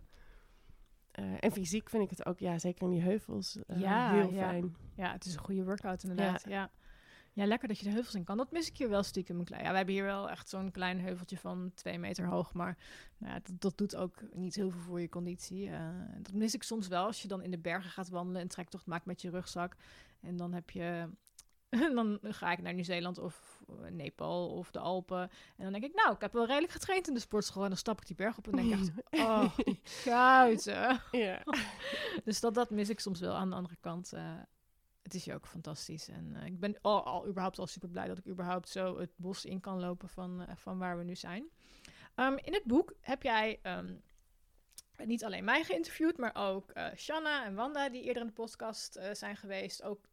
Uh, en fysiek vind ik het ook, ja, zeker in die heuvels, uh, ja, heel fijn. Ja, het is een goede workout inderdaad. ja. Ja, lekker dat je de heuvels in kan. Dat mis ik hier wel stiekem. Ja, we hebben hier wel echt zo'n klein heuveltje van twee meter hoog. Maar nou ja, dat, dat, doet ook niet heel veel voor je conditie. Uh, dat mis ik soms wel als je dan in de bergen gaat wandelen en trektocht maakt met je rugzak. En dan heb je... <laughs> dan ga ik naar Nieuw-Zeeland of Nepal of de Alpen. En dan denk ik, nou, ik heb wel redelijk getraind in de sportschool. En dan stap ik die berg op en denk ik echt, oh, <laughs> kuiten. Ja. <laughs> dus dat, dat mis ik soms wel aan de andere kant. Uh, het is hier ook fantastisch. En uh, ik ben al, überhaupt al super blij dat ik überhaupt zo het bos in kan lopen van, uh, van waar we nu zijn. Um, in het boek heb jij um, niet alleen mij geïnterviewd, maar ook uh, Shanna en Wanda, die eerder in de podcast zijn geweest. Ook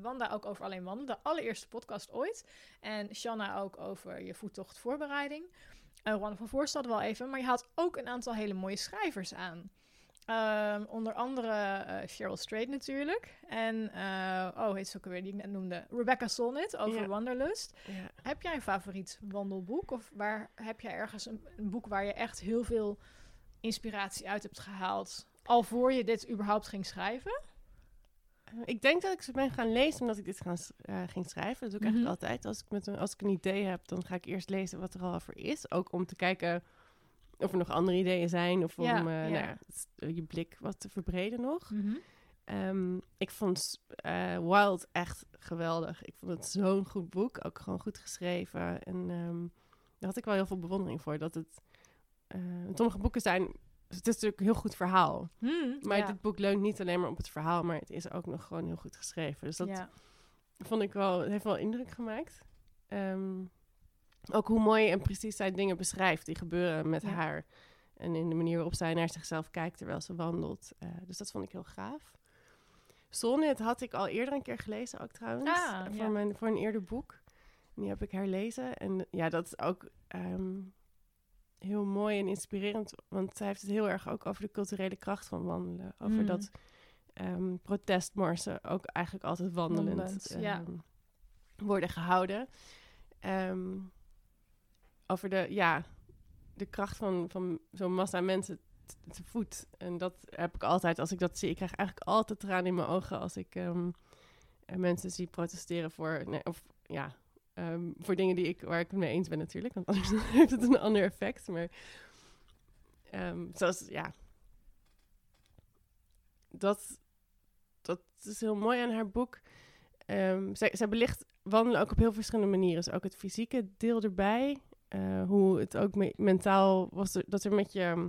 Wanda ook over alleen wandelen, de allereerste podcast ooit. En Shanna ook over je voettocht voorbereiding. Ron van Voorstad wel even, maar je had ook een aantal hele mooie schrijvers aan. Um, onder andere uh, Cheryl Strait natuurlijk. En, uh, oh, heet ze ook alweer, die ik net noemde. Rebecca Solnit over ja. Wanderlust. Ja. Heb jij een favoriet wandelboek? Of waar heb jij ergens een, een, boek waar je echt heel veel inspiratie uit hebt gehaald? Al voor je dit überhaupt ging schrijven? Uh, ik denk dat ik ze ben gaan lezen omdat ik dit gaan, ging schrijven. Dat doe ik mm -hmm. eigenlijk altijd. Als ik, met een, als ik een idee heb, dan ga ik eerst lezen wat er al over is. Ook om te kijken of er nog andere ideeën zijn. Of om ja, uh, ja. Nou ja, je blik wat te verbreden nog. Mm -hmm. um, ik vond uh, Wild echt geweldig. Ik vond het zo'n goed boek. Ook gewoon goed geschreven. En um, daar had ik wel heel veel bewondering voor. Dat het... Uh, sommige boeken zijn... Het is natuurlijk een heel goed verhaal. Hmm, maar dit boek leunt niet alleen maar op het verhaal... maar het is ook nog gewoon heel goed geschreven. Dus dat vond ik wel... Het heeft wel indruk gemaakt. Um, ook hoe mooi en precies zij dingen beschrijft die gebeuren met ja. haar. En in de manier waarop zij naar zichzelf kijkt terwijl ze wandelt. Uh, dus dat vond ik heel gaaf. Sonnet had ik al eerder een keer gelezen ook trouwens. Ah, voor, ja. mijn, voor een eerder boek. Die heb ik herlezen. En ja, dat is ook ehm, heel mooi en inspirerend. Want zij heeft het heel erg ook over de culturele kracht van wandelen. Over Mm. dat ehm, protestmarsen ook eigenlijk altijd wandelend ja. ehm, worden gehouden. Ehm, over de, ja, de kracht van, van zo'n massa mensen te voet. En dat heb ik altijd, als ik dat zie. Ik krijg eigenlijk altijd tranen in mijn ogen als ik ehm, eh, mensen zie protesteren voor, nee, of ja, ehm, voor dingen die ik, waar ik het mee eens ben natuurlijk. Want anders <laughs> heeft het een ander effect. Maar ehm, zoals, ja, dat, dat is heel mooi aan haar boek. Zij, zij belicht wandelen ook op heel verschillende manieren. Dus ook het fysieke deel erbij. Eh, hoe het ook me- mentaal was, er, dat er met je ehm,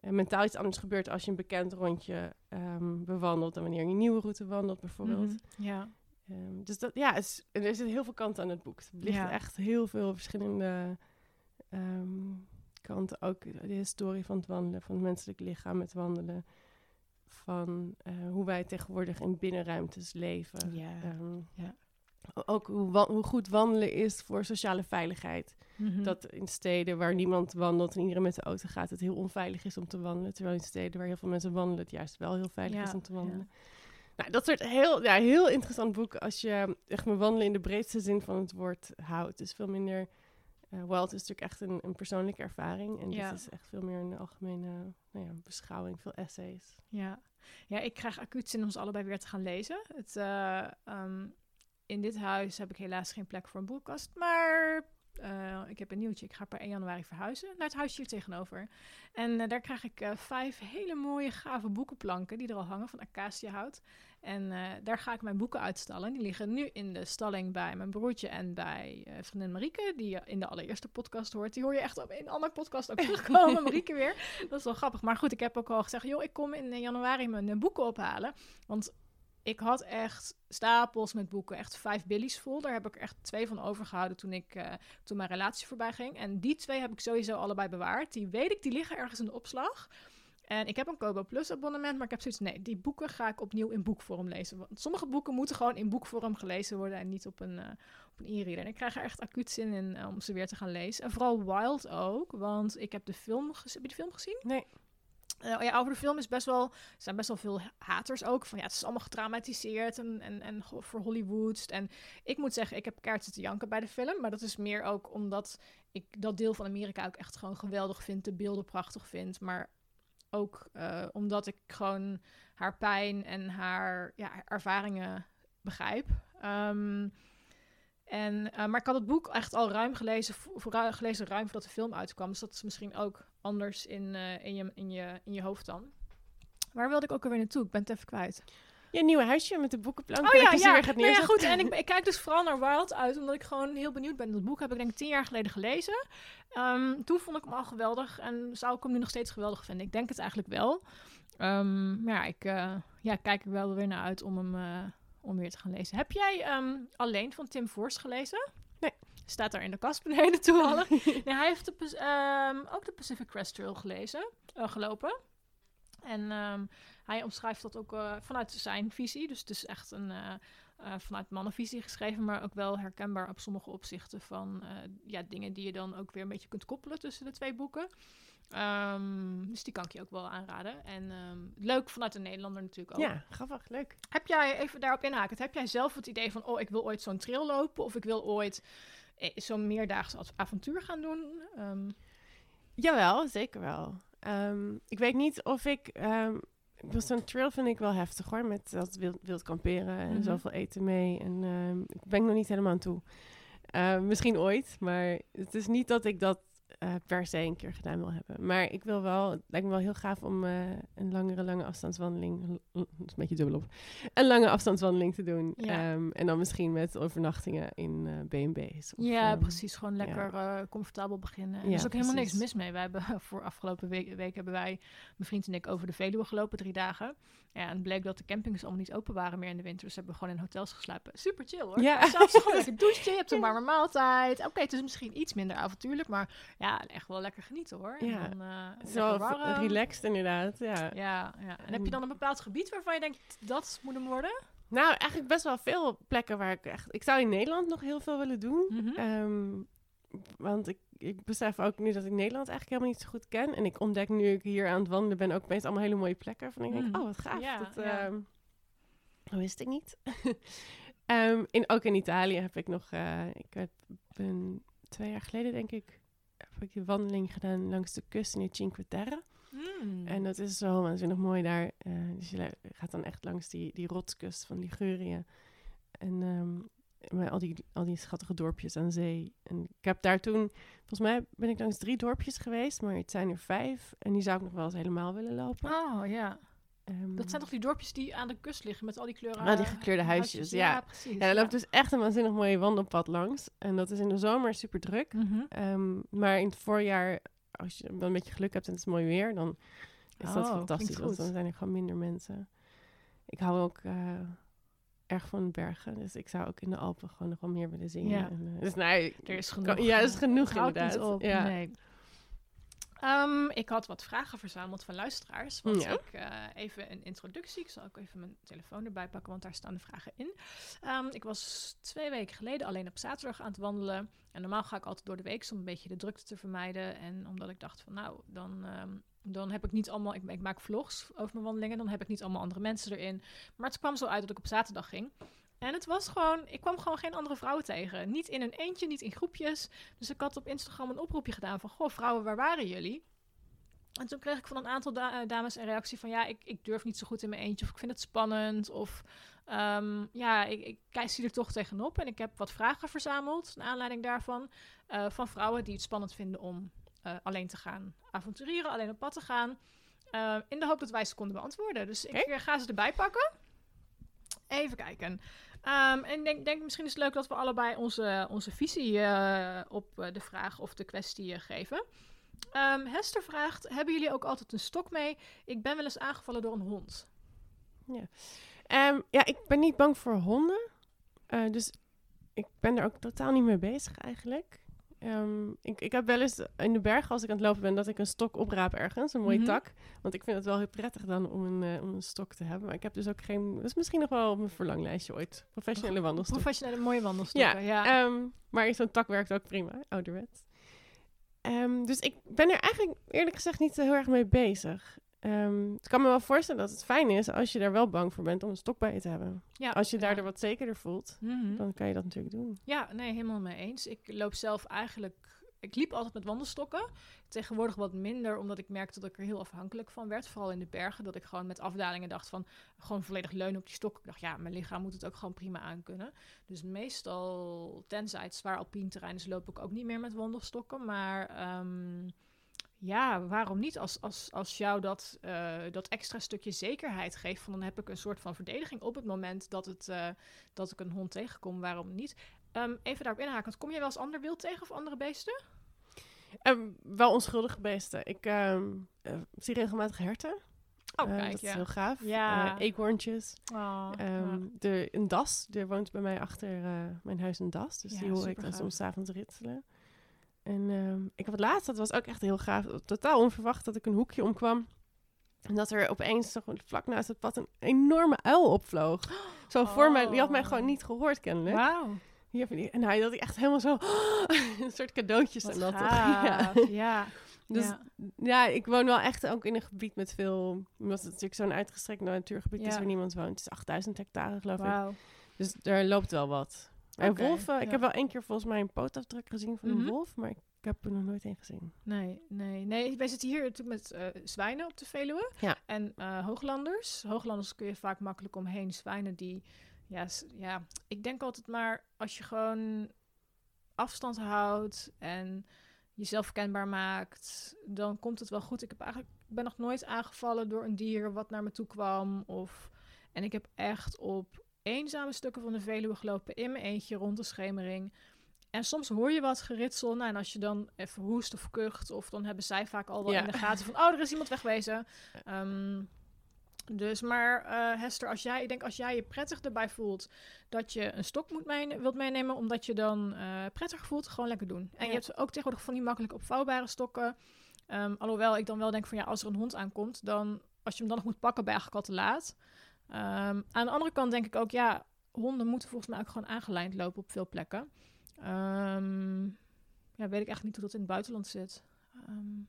eh, mentaal iets anders gebeurt als je een bekend rondje ehm, bewandelt dan wanneer je een nieuwe route wandelt bijvoorbeeld. Mhm. Ja. Ehm, dus dat, ja, is, er zitten heel veel kanten aan het boek. Het belicht Ja. echt heel veel verschillende ehm, kanten. Ook de historie van het wandelen, van het menselijk lichaam met wandelen. Van eh, hoe wij tegenwoordig in binnenruimtes leven. Ja. Ja. Ook hoe, hoe goed wandelen is voor sociale veiligheid. Mhm. Dat in steden waar niemand wandelt en iedereen met de auto gaat, het heel onveilig is om te wandelen. Terwijl in steden waar heel veel mensen wandelen, het juist wel heel veilig Ja, is om te ja. wandelen. Nou, dat soort heel, ja, heel interessant boek als je echt mijn wandelen in de breedste zin van het woord houdt. Dus veel minder. eh Wild is natuurlijk echt een, een persoonlijke ervaring. En Ja. dit is echt veel meer een algemene nou ja, beschouwing, veel essays. Ja. ja, ik krijg acuut zin om ze allebei weer te gaan lezen. Het, eh, ehm, in dit huis heb ik helaas geen plek voor een boekkast, maar eh, ik heb een nieuwtje. Ik ga per 1 januari verhuizen naar het huisje hier tegenover. En eh, daar krijg ik eh, vijf hele mooie, gave boekenplanken die er al hangen van acaciahout. En daar ga ik mijn boeken uitstallen. Die liggen nu in de stalling bij mijn broertje en bij vriendin Marieke, die je in de allereerste podcast hoort. Die hoor je echt op in een andere podcast ook <laughs> terugkomen, Marieke weer. Dat is wel grappig. Maar goed, ik heb ook al gezegd, joh, ik kom in januari mijn boeken ophalen. Want ik had echt stapels met boeken, echt vijf billies vol. Daar heb ik echt twee van overgehouden toen, ik, eh, toen mijn relatie voorbij ging. En die twee heb ik sowieso allebei bewaard. Die weet ik, die liggen ergens in de opslag. En ik heb een Kobo Plus abonnement, maar ik heb zoiets, nee, die boeken ga ik opnieuw in boekvorm lezen. Want sommige boeken moeten gewoon in boekvorm gelezen worden en niet op een, eh, op een e-reader. En ik krijg er echt acuut zin in eh, om ze weer te gaan lezen. En vooral Wild ook, want ik heb de film, heb je de film gezien? Nee. Eh, ja, over de film is best wel, zijn best wel veel haters ook. Van ja, het is allemaal getraumatiseerd en, en, en voor Hollywoods. En ik moet zeggen, ik heb kaarten te janken bij de film. Maar dat is meer ook omdat ik dat deel van Amerika ook echt gewoon geweldig vind. De beelden prachtig vind. Maar ook eh, omdat ik gewoon haar pijn en haar ja, ervaringen begrijp. Ehm, en, eh, maar ik had het boek echt al ruim gelezen, voor, gelezen ruim voordat de film uitkwam. Dus dat is misschien ook anders in, eh, in, je, in, je, in je hoofd dan. Waar wilde ik ook alweer naartoe? Ik ben het even kwijt. Je nieuwe huisje met de boekenplank. Oh ja, ja. gaat Nou ja, neerzetten. goed. En ik, ik kijk dus vooral naar Wild uit, omdat ik gewoon heel benieuwd ben. Dat boek heb ik denk ik tien jaar geleden gelezen. Ehm, toen vond ik hem al geweldig en zou ik hem nu nog steeds geweldig vinden. Ik denk het eigenlijk wel. Ehm, maar ja, ik eh, ja, kijk er wel weer naar uit om hem eh, om weer te gaan lezen. Heb jij ehm, alleen van Tim Forst gelezen? Nee. Staat daar in de kast beneden toevallig. <laughs> nee, hij heeft de, ehm, ook de Pacific Crest Trail gelezen, eh, gelopen. En ehm, hij omschrijft dat ook eh, vanuit zijn visie. Dus het is echt een eh, vanuit mannenvisie geschreven, maar ook wel herkenbaar op sommige opzichten van ja, dingen die je dan ook weer een beetje kunt koppelen tussen de twee boeken. Ehm, dus die kan ik je ook wel aanraden. En ehm, leuk vanuit een Nederlander natuurlijk ook. Ja, grappig, leuk. Heb jij, even daarop inhakend, heb jij zelf het idee van, oh, ik wil ooit zo'n trail lopen of ik wil ooit eh, zo'n meerdaags av- avontuur gaan doen? Ehm, Jawel, zeker wel. Ik weet niet of ik... Zo'n trail vind ik wel heftig hoor, met dat wild, wild kamperen en Mhm. zoveel eten mee. En ik ben ik nog niet helemaal aan toe. Misschien ooit, maar het is niet dat ik dat eh, per se een keer gedaan wil hebben. Maar ik wil wel, het lijkt me wel heel gaaf om eh, een langere, lange afstandswandeling, dat is een beetje dubbel op, een lange afstandswandeling te doen. Ja. Ehm, en dan misschien met overnachtingen in eh, B&B's. of, ja, ehm, precies. Gewoon lekker comfortabel beginnen. En er is ook helemaal niks mis mee. Wij hebben <laughs> voor afgelopen week, week hebben wij, mijn vriend en ik, over de Veluwe gelopen, drie dagen. Ja, en het bleek dat de campings allemaal niet open waren meer in de winter. Dus hebben we gewoon in hotels geslapen. Super chill hoor. Ja. Zelfs gewoon <laughs> lekker douchen, je hebt een warme maaltijd. Oké, het is misschien iets minder avontuurlijk, maar ja, echt wel lekker genieten hoor. En Ja, dan, eh, Het is lekker wel warm. relaxed inderdaad, ja. Ja, ja. En heb je dan een bepaald gebied waarvan je denkt dat moet hem worden? Nou, eigenlijk best wel veel plekken waar ik echt... Ik zou in Nederland nog heel veel willen doen. Mhm. Ehm, want ik, ik besef ook nu dat ik Nederland eigenlijk helemaal niet zo goed ken. En ik ontdek nu ik hier aan het wandelen ben ook opeens allemaal hele mooie plekken. Van ik denk, Mm. oh wat gaaf. Ja, dat, ja. ehm, dat wist ik niet. <laughs> Ehm, in, ook in Italië heb ik nog... eh, ik heb, ben twee jaar geleden denk ik... heb ik die wandeling gedaan langs de kust in de Cinque Terre. Mm. En dat is zo waanzinnig mooi daar. Eh, dus je gaat dan echt langs die, die rotskust van Ligurië. En met al, die, al die schattige dorpjes aan zee. En ik heb daar toen, volgens mij ben ik langs drie dorpjes geweest, maar het zijn er vijf. En die zou ik nog wel eens helemaal willen lopen. Oh, ja. Ehm, Dat zijn toch die dorpjes die aan de kust liggen met al die kleuren? Ah, die gekleurde huisjes, ja. precies. Ja, daar loopt dus echt een waanzinnig mooie wandelpad langs. En dat is in de zomer super druk. Mhm. Ehm, maar in het voorjaar, als je wel een beetje geluk hebt en het is mooi weer, dan is dat Oh, fantastisch. Want dan zijn er gewoon minder mensen. Ik hou ook eh, erg van bergen, dus ik zou ook in de Alpen gewoon nog wel meer willen zingen. Ja. En, eh, dus nee, Er is kan- genoeg. ja, er is eh, genoeg niet inderdaad. op. Ja. Nee. Ehm, ik had wat vragen verzameld van luisteraars. Want Ja. ik, eh, even een introductie. Ik zal ook even mijn telefoon erbij pakken, want daar staan de vragen in. Ehm, ik was twee weken geleden alleen op zaterdag aan het wandelen. En normaal ga ik altijd door de week om een beetje de drukte te vermijden. En omdat ik dacht van nou, dan, ehm, dan heb ik niet allemaal... Ik, ik maak vlogs over mijn wandelingen. Dan heb ik niet allemaal andere mensen erin. Maar het kwam zo uit dat ik op zaterdag ging. En het was gewoon, ik kwam gewoon geen andere vrouwen tegen. Niet in een eentje, niet in groepjes. Dus ik had op Instagram een oproepje gedaan van, goh vrouwen, waar waren jullie? En toen kreeg ik van een aantal da- eh, dames een reactie van, ja, ik, ik durf niet zo goed in mijn eentje. Of ik vind het spannend. Of ehm, ja, ik, ik kijk zie er toch tegenop. En ik heb wat vragen verzameld, naar aanleiding daarvan. eh, van vrouwen die het spannend vinden om eh, alleen te gaan avonturieren, alleen op pad te gaan. in de hoop dat wij ze konden beantwoorden. Dus ik ga ze erbij pakken. Even kijken. Ehm, en ik denk, denk misschien is het leuk dat we allebei onze, onze visie eh, op eh, de vraag of de kwestie eh, geven. Ehm, Hester vraagt: Hebben jullie ook altijd een stok mee? Ik ben wel eens aangevallen door een hond. Ehm, ja, ik ben niet bang voor honden. Dus ik ben er ook totaal niet mee bezig eigenlijk. Ehm, ik, ik heb wel eens in de bergen, als ik aan het lopen ben, dat ik een stok opraap ergens, een mooie Mhm. tak. Want ik vind het wel heel prettig dan om een, eh, om een stok te hebben. Maar ik heb dus ook geen... Dat is misschien nog wel op mijn verlanglijstje ooit. Professionele wandelstok. Professionele mooie wandelstokken. Ja, ja. Ehm, maar zo'n tak werkt ook prima, ouderwets. Ehm, dus ik ben er eigenlijk eerlijk gezegd niet zo heel erg mee bezig. Ehm, ik kan me wel voorstellen dat het fijn is als je daar wel bang voor bent om een stok bij je te hebben. Ja, Als je ja. daardoor wat zekerder voelt, Mhm. dan kan je dat natuurlijk doen. Ja, nee, helemaal mee eens. Ik loop zelf eigenlijk. Ik liep altijd met wandelstokken. Tegenwoordig wat minder, omdat ik merkte dat ik er heel afhankelijk van werd. Vooral in de bergen. Dat ik gewoon met afdalingen dacht van gewoon volledig leunen op die stok. Ik dacht, ja, mijn lichaam moet het ook gewoon prima aankunnen. Dus meestal, tenzij het zwaar alpien terrein is, loop ik ook niet meer met wandelstokken. Maar ehm, ja, waarom niet? Als, als, als jou dat, eh, dat extra stukje zekerheid geeft, van dan heb ik een soort van verdediging op het moment dat, het, eh, dat ik een hond tegenkom. Waarom niet? Ehm, even daarop inhakend, kom je wel eens ander wild tegen of andere beesten? Ehm, wel onschuldige beesten. Ik ehm, eh, zie regelmatig herten. Oh, kijk, dat ja. is heel gaaf. Ja. Eh, eekhoorntjes. Oh, de, een das. Er woont bij mij achter mijn huis een das. Dus die hoor ik dan soms avonds ritselen. En ehm, ik het laatst, dat was ook echt heel gaaf. Totaal onverwacht dat ik een hoekje omkwam. En dat er opeens vlak naast het pad een enorme uil opvloog. Zo voor mij. Die had mij gewoon Oh. niet gehoord kennelijk. Wauw, en hij dat ik echt helemaal zo... <gasps> een soort cadeautjes en dat. <laughs> Ja. Ja. Dus ja. ja, ik woon wel echt ook in een gebied met veel... Omdat het natuurlijk zo'n uitgestrekt natuurgebied is Ja. waar niemand woont. Het is 8000 hectare geloof ik. Dus daar loopt wel wat. En Oké, wolven, ik heb wel één keer volgens mij een pootafdruk gezien van Mhm. een wolf, maar ik heb er nog nooit een gezien. Nee, nee, nee. Wij zitten hier natuurlijk met eh, zwijnen op de Veluwe. Ja. En eh, hooglanders. Hooglanders kun je vaak makkelijk omheen. Zwijnen die, ja, ja, ik denk altijd maar als je gewoon afstand houdt en jezelf kenbaar maakt, dan komt het wel goed. Ik heb eigenlijk, ik ben nog nooit aangevallen door een dier wat naar me toe kwam. Of, en ik heb echt op eenzame stukken van de Veluwe gelopen in mijn eentje rond de schemering. En soms hoor je wat geritsel. Nou, en als je dan even hoest of kucht, of dan hebben zij vaak al wel Ja. in de gaten van, oh, er is iemand wegwezen. Ehm, dus, maar eh, Hester, als jij, ik denk als jij je prettig erbij voelt dat je een stok moet wilt meenemen, omdat je dan eh prettig voelt, gewoon lekker doen. En Ja. je hebt ook tegenwoordig van die makkelijk opvouwbare stokken. Ehm, alhoewel ik dan wel denk van ja, als er een hond aankomt, dan als je hem dan nog moet pakken, je eigenlijk al te laat. Ehm, aan de andere kant denk ik ook, ja, honden moeten volgens mij ook gewoon aangelijnd lopen op veel plekken. Ehm, ja, weet ik echt niet hoe dat in het buitenland zit. Ehm,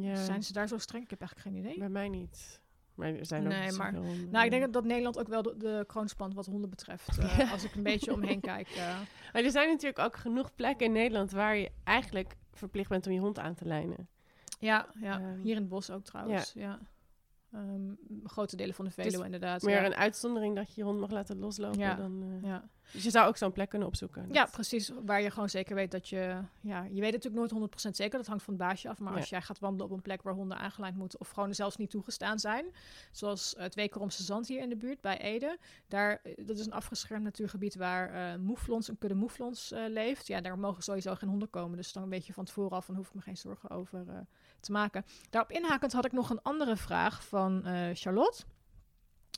Ja, Zijn ze daar zo streng? Ik heb eigenlijk geen idee. bij mij niet. Maar er zijn ook Nee, maar- zoveel honden. Nou, ik denk dat, Nederland ook wel de, de kroon spant wat honden betreft. eh, Ja. Als ik een beetje <laughs> omheen kijk. eh. Maar er zijn natuurlijk ook genoeg plekken in Nederland waar je eigenlijk verplicht bent om je hond aan te lijnen. ja, ja. Hier in het bos ook trouwens. Ja. Ehm, grote delen van de Veluwe inderdaad. Meer ja. een uitzondering dat je je hond mag laten loslopen. Ja. Dan, eh, ja. Dus je zou ook zo'n plek kunnen opzoeken. ja, precies. Waar je gewoon zeker weet dat je... Ja, je weet natuurlijk nooit 100% zeker. Dat hangt van het baasje af. Maar Ja. als jij gaat wandelen op een plek waar honden aangelijnd moeten... of gewoon zelfs niet toegestaan zijn... zoals het Wekeromse Zand hier in de buurt bij Ede. Daar, eh, dat is een afgeschermd natuurgebied waar eh moeflons, een kudde moeflons eh, leeft. Ja, daar mogen sowieso geen honden komen. Dus dan weet je van tevoren af... van hoef ik me geen zorgen over eh, te maken. Daarop inhakend had ik nog een andere vraag van eh, Charlotte.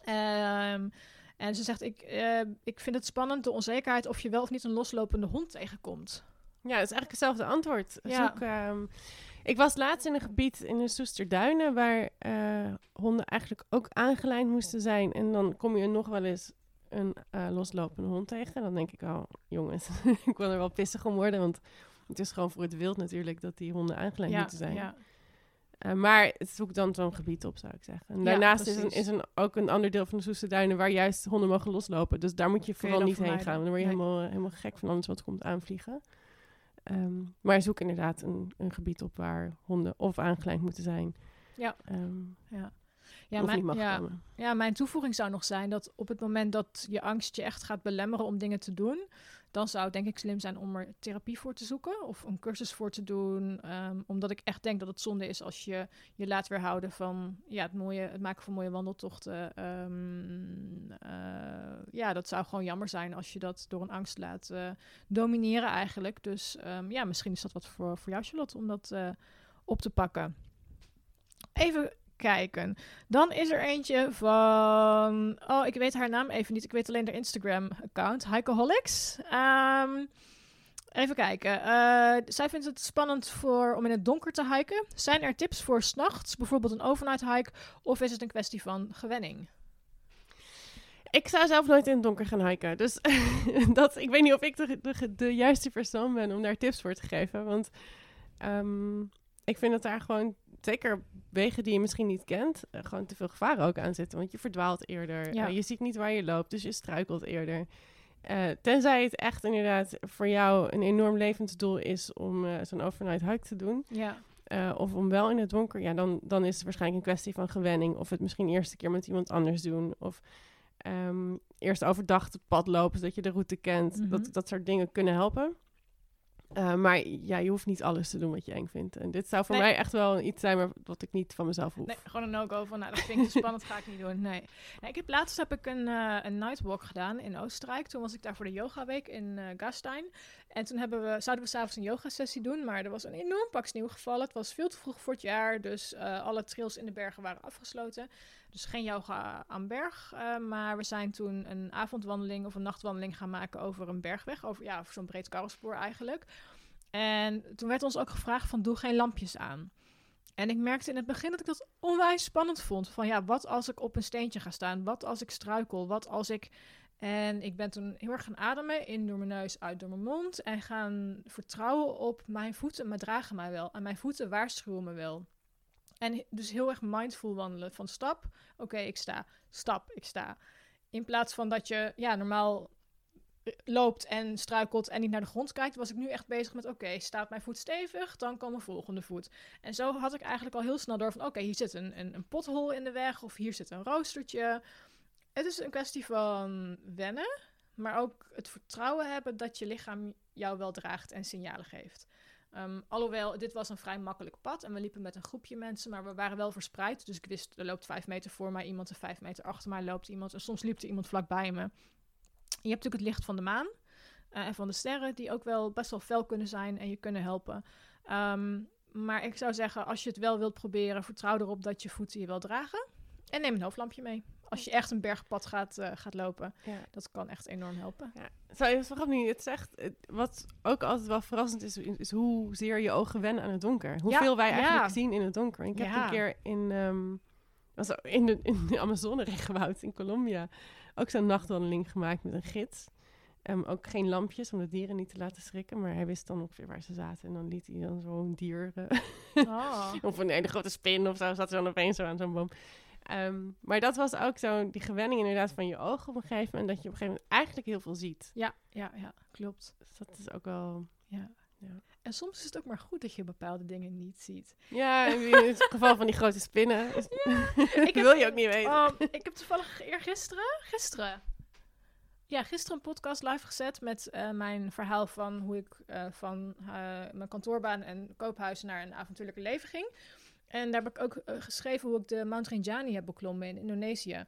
Ehm, en ze zegt, ik, eh, ik vind het spannend, de onzekerheid of je wel of niet een loslopende hond tegenkomt. Ja, het is eigenlijk hetzelfde antwoord. Ja. Zoek, ehm, ik was laatst in een gebied in de Soesterduinen waar eh, honden eigenlijk ook aangelijnd moesten zijn. En dan kom je nog wel eens een eh, loslopende hond tegen. Dan denk ik, oh jongens, <laughs> ik wil er wel pissig om worden. Want het is gewoon voor het wild natuurlijk dat die honden aangelijnd ja, moeten zijn. ja, Eh, maar zoek dan zo'n gebied op, zou ik zeggen. En Ja, daarnaast is, een, is een, ook een ander deel van de Soesterduinen waar juist honden mogen loslopen. Dus daar moet je vooral niet heen gaan. want Dan word je Nee. helemaal, helemaal gek van anders wat komt aanvliegen. Ehm, maar zoek inderdaad een, een gebied op waar honden of aangelijnd moeten zijn. Ja. Ehm, ja. Ja, of mijn, niet mag ja, komen. ja, mijn toevoeging zou nog zijn dat op het moment dat je angst je echt gaat belemmeren om dingen te doen, dan zou het denk ik slim zijn om er therapie voor te zoeken of een cursus voor te doen. ehm, omdat ik echt denk dat het zonde is als je je laat weerhouden van ja, het, mooie, het maken van mooie wandeltochten. Ehm, eh, ja, dat zou gewoon jammer zijn als je dat door een angst laat eh, domineren eigenlijk. Dus ehm, ja, misschien is dat wat voor, voor jou, Charlotte, om dat eh, op te pakken. Even kijken. Dan is er eentje van. Oh, ik weet haar naam even niet. Ik weet alleen haar Instagram-account. Hikeaholics. Ehm, even kijken. Eh, zij vindt het spannend voor, om in het donker te hiken. Zijn er tips voor s'nachts? Bijvoorbeeld een overnight hike? Of is het een kwestie van gewenning? Ik zou zelf nooit in het donker gaan hiken. Dus <laughs> dat, ik weet niet of ik de, de, de juiste persoon ben om daar tips voor te geven. Want ehm, ik vind dat daar gewoon, zeker wegen die je misschien niet kent, eh, gewoon te veel gevaren ook aan zitten. Want je verdwaalt eerder. Ja. Eh, je ziet niet waar je loopt, dus je struikelt eerder. Eh, tenzij het echt inderdaad voor jou een enorm levensdoel is om zo'n overnight hike te doen. Ja. of om wel in het donker, ja, dan, dan is het waarschijnlijk een kwestie van gewenning. Of het misschien eerst een keer met iemand anders doen. Of ehm, eerst overdag het pad lopen, zodat je de route kent. Mhm. dat, dat soort dingen kunnen helpen. Eh, maar ja, je hoeft niet alles te doen wat je eng vindt. En dit zou voor Nee. mij echt wel iets zijn maar wat ik niet van mezelf hoef. Nee, gewoon een no-go van, nou, dat vind ik te spannend, ga ik niet doen. Nee. nee ik heb, laatst heb ik een, eh, een nightwalk gedaan in Oostenrijk. Toen was ik daar voor de yogaweek in eh Gastein. En toen hebben we, zouden we s'avonds een yogasessie doen, maar er was een enorm pak sneeuw gevallen. Het was veel te vroeg voor het jaar, dus alle trails in de bergen waren afgesloten. Dus geen yoga aan berg, eh, maar we zijn toen een avondwandeling of een nachtwandeling gaan maken over een bergweg. Over, ja, over zo'n breed karrenspoor eigenlijk. En toen werd ons ook gevraagd van, doe geen lampjes aan. En ik merkte in het begin dat ik dat onwijs spannend vond. Van ja, wat als ik op een steentje ga staan? Wat als ik struikel? Wat als ik... En ik ben toen heel erg gaan ademen. In door mijn neus, uit door mijn mond. En gaan vertrouwen op mijn voeten. Maar dragen mij wel. En mijn voeten waarschuwen me wel. En dus heel erg mindful wandelen. Van stap, oké, ik sta. Stap, ik sta. In plaats van dat je ja, normaal eh, loopt en struikelt en niet naar de grond kijkt, was ik nu echt bezig met: oké, staat mijn voet stevig, dan kan mijn volgende voet. En zo had ik eigenlijk al heel snel door van: oké, hier zit een, een, een pothol in de weg of hier zit een roostertje. Het is een kwestie van wennen, maar ook het vertrouwen hebben dat je lichaam jou wel draagt en signalen geeft. Ehm, alhoewel, dit was een vrij makkelijk pad en we liepen met een groepje mensen, maar we waren wel verspreid. Dus ik wist, er loopt vijf meter voor mij iemand en vijf meter achter mij loopt iemand. En soms liep er iemand vlakbij me. Je hebt natuurlijk het licht van de maan eh, en van de sterren, die ook wel best wel fel kunnen zijn en je kunnen helpen. Ehm, maar ik zou zeggen, als je het wel wilt proberen, vertrouw erop dat je voeten je wel dragen. En neem een hoofdlampje mee. Als je echt een bergpad gaat, eh, gaat lopen, Ja. dat kan echt enorm helpen. Ja. Zo, het is wel grappig nu. Het zegt, wat ook altijd wel verrassend is, is hoezeer je ogen wennen aan het donker. Hoeveel wij eigenlijk zien in het donker. Ik heb een keer in, ehm, was in de, in de Amazone-regenwoud <laughs> in Colombia ook zo'n nachtwandeling gemaakt met een gids. Ehm, ook geen lampjes om de dieren niet te laten schrikken. Maar hij wist dan ongeveer waar ze zaten. En dan liet hij dan zo'n dier. eh, Oh. <laughs> of een hele grote spin of zo. Zat er dan opeens zo aan zo'n boom. Ehm, maar dat was ook zo die gewenning inderdaad van je ogen op een gegeven moment. Dat je op een gegeven moment eigenlijk heel veel ziet. Ja, ja, ja, klopt. Dus dat is ook wel... Ja. Ja. En soms is het ook maar goed dat je bepaalde dingen niet ziet. Ja, <laughs> in het geval van die grote spinnen. Is, Ik <laughs> heb- wil je ook niet weten. Oh, ik heb toevallig eergisteren, gisteren, ja, gisteren een podcast live gezet met eh, mijn verhaal van hoe ik eh, van eh, mijn kantoorbaan en koophuis naar een avontuurlijke leven ging. En daar heb ik ook eh, geschreven hoe ik de Mount Rinjani heb beklommen in Indonesië.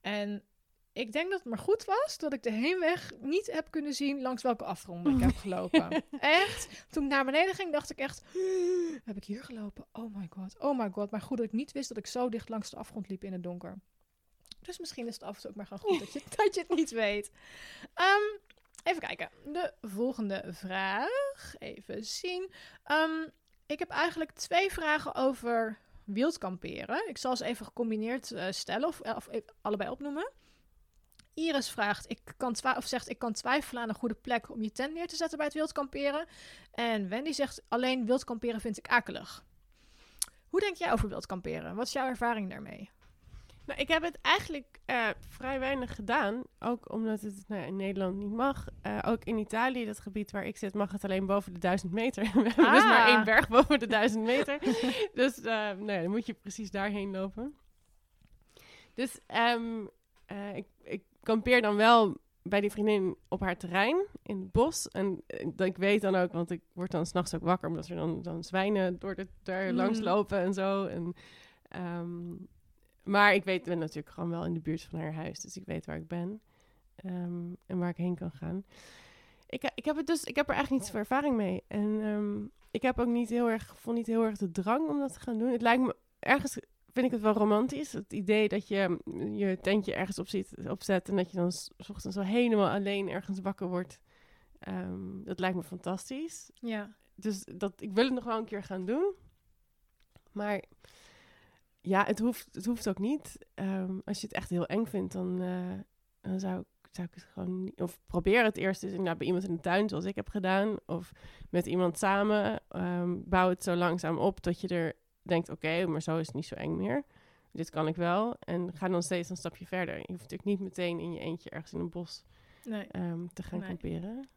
En ik denk dat het maar goed was dat ik de heenweg niet heb kunnen zien langs welke afgrond ik heb <laughs> gelopen. echt. Toen ik naar beneden ging, dacht ik echt, heb ik hier gelopen? Oh my god, oh my god. Maar goed dat ik niet wist dat ik zo dicht langs de afgrond liep in het donker. Dus misschien is het af en toe ook maar gewoon goed dat je, <laughs> dat je het niet weet. Ehm, even kijken. De volgende vraag. Even zien. Ehm, ik heb eigenlijk twee vragen over wild kamperen. Ik zal ze even gecombineerd eh, stellen of, of even allebei opnoemen. Iris vraagt, ik kan of zegt, ik kan twijfelen aan een goede plek om je tent neer te zetten bij het wild kamperen. En Wendy zegt, alleen wild kamperen vind ik akelig. Hoe denk jij over wild kamperen? Wat is jouw ervaring daarmee? Nou, ik heb het eigenlijk eh, vrij weinig gedaan. Ook omdat het nou in Nederland niet mag. Eh, ook in Italië, dat gebied waar ik zit, mag het alleen boven de 1000 meter. <laughs> We hebben dus Ah. maar één berg boven de 1000 meter. <laughs> dus nou ja, dan moet je precies daarheen lopen. Dus ehm, eh, ik, ik kampeer dan wel bij die vriendin op haar terrein in het bos. En ik weet dan ook, want ik word dan s'nachts ook wakker... omdat er dan, dan zwijnen door de, daar Mm. langs lopen en zo. En, ehm, maar ik weet, ben natuurlijk gewoon wel in de buurt van haar huis. Dus ik weet waar ik ben. ehm, en waar ik heen kan gaan. Ik, ik heb het dus, ik heb er eigenlijk niet zoveel ervaring mee. En ehm, ik heb ook niet heel erg, vond niet heel erg de drang om dat te gaan doen. Het lijkt me ergens vind ik het wel romantisch. Het idee dat je mm, je tentje ergens op zit, opzet en dat je dan s ochtends zo helemaal alleen ergens wakker wordt. Ehm, dat lijkt me fantastisch. Ja. Dus dat, ik wil het nog wel een keer gaan doen. Maar ja, het hoeft, het hoeft ook niet. Ehm, als je het echt heel eng vindt, dan, eh, dan zou, ik, zou ik het gewoon niet... Of probeer het eerst eens inderdaad bij iemand in de tuin, zoals ik heb gedaan. Of met iemand samen. Ehm, bouw het zo langzaam op dat je er denkt... Oké, maar zo is het niet zo eng meer. Dit kan ik wel. En ga dan steeds een stapje verder. Je hoeft natuurlijk niet meteen in je eentje ergens in een bos Nee. ehm, te gaan Nee. kamperen.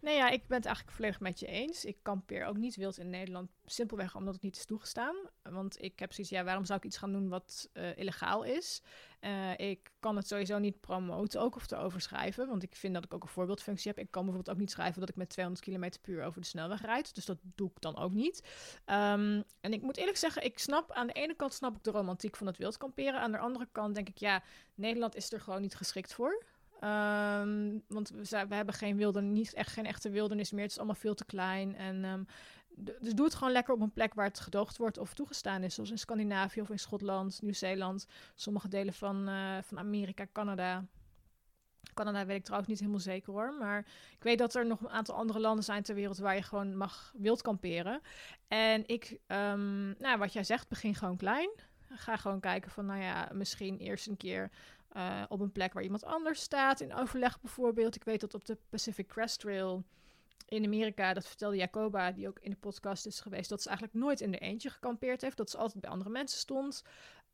Nee, ja, ik ben het eigenlijk volledig met je eens. Ik kampeer ook niet wild in Nederland, simpelweg omdat het niet is toegestaan. Want ik heb zoiets, ja, waarom zou ik iets gaan doen wat eh, illegaal is? Eh, ik kan het sowieso niet promoten ook of erover schrijven, want ik vind dat ik ook een voorbeeldfunctie heb. Ik kan bijvoorbeeld ook niet schrijven dat ik met 200 km per uur over de snelweg rijd, dus dat doe ik dan ook niet. Ehm, en ik moet eerlijk zeggen, ik snap, aan de ene kant snap ik de romantiek van het wild kamperen, aan de andere kant denk ik, ja, Nederland is er gewoon niet geschikt voor. Ehm, want we, hebben geen wildernis, niet echt geen echte wildernis meer. Het is allemaal veel te klein. En, ehm, dus doe het gewoon lekker op een plek waar het gedoogd wordt of toegestaan is. Zoals in Scandinavië of in Schotland, Nieuw-Zeeland. Sommige delen van, eh, van Amerika, Canada. Canada weet ik trouwens niet helemaal zeker hoor. Maar ik weet dat er nog een aantal andere landen zijn ter wereld waar je gewoon mag wild kamperen. En ik, ehm, nou wat jij zegt, begin gewoon klein. Ga gewoon kijken van, nou ja, misschien eerst een keer eh, op een plek waar iemand anders staat, in overleg bijvoorbeeld. Ik weet dat op de Pacific Crest Trail in Amerika, dat vertelde Jacoba, die ook in de podcast is geweest, dat ze eigenlijk nooit in de eentje gekampeerd heeft, dat ze altijd bij andere mensen stond.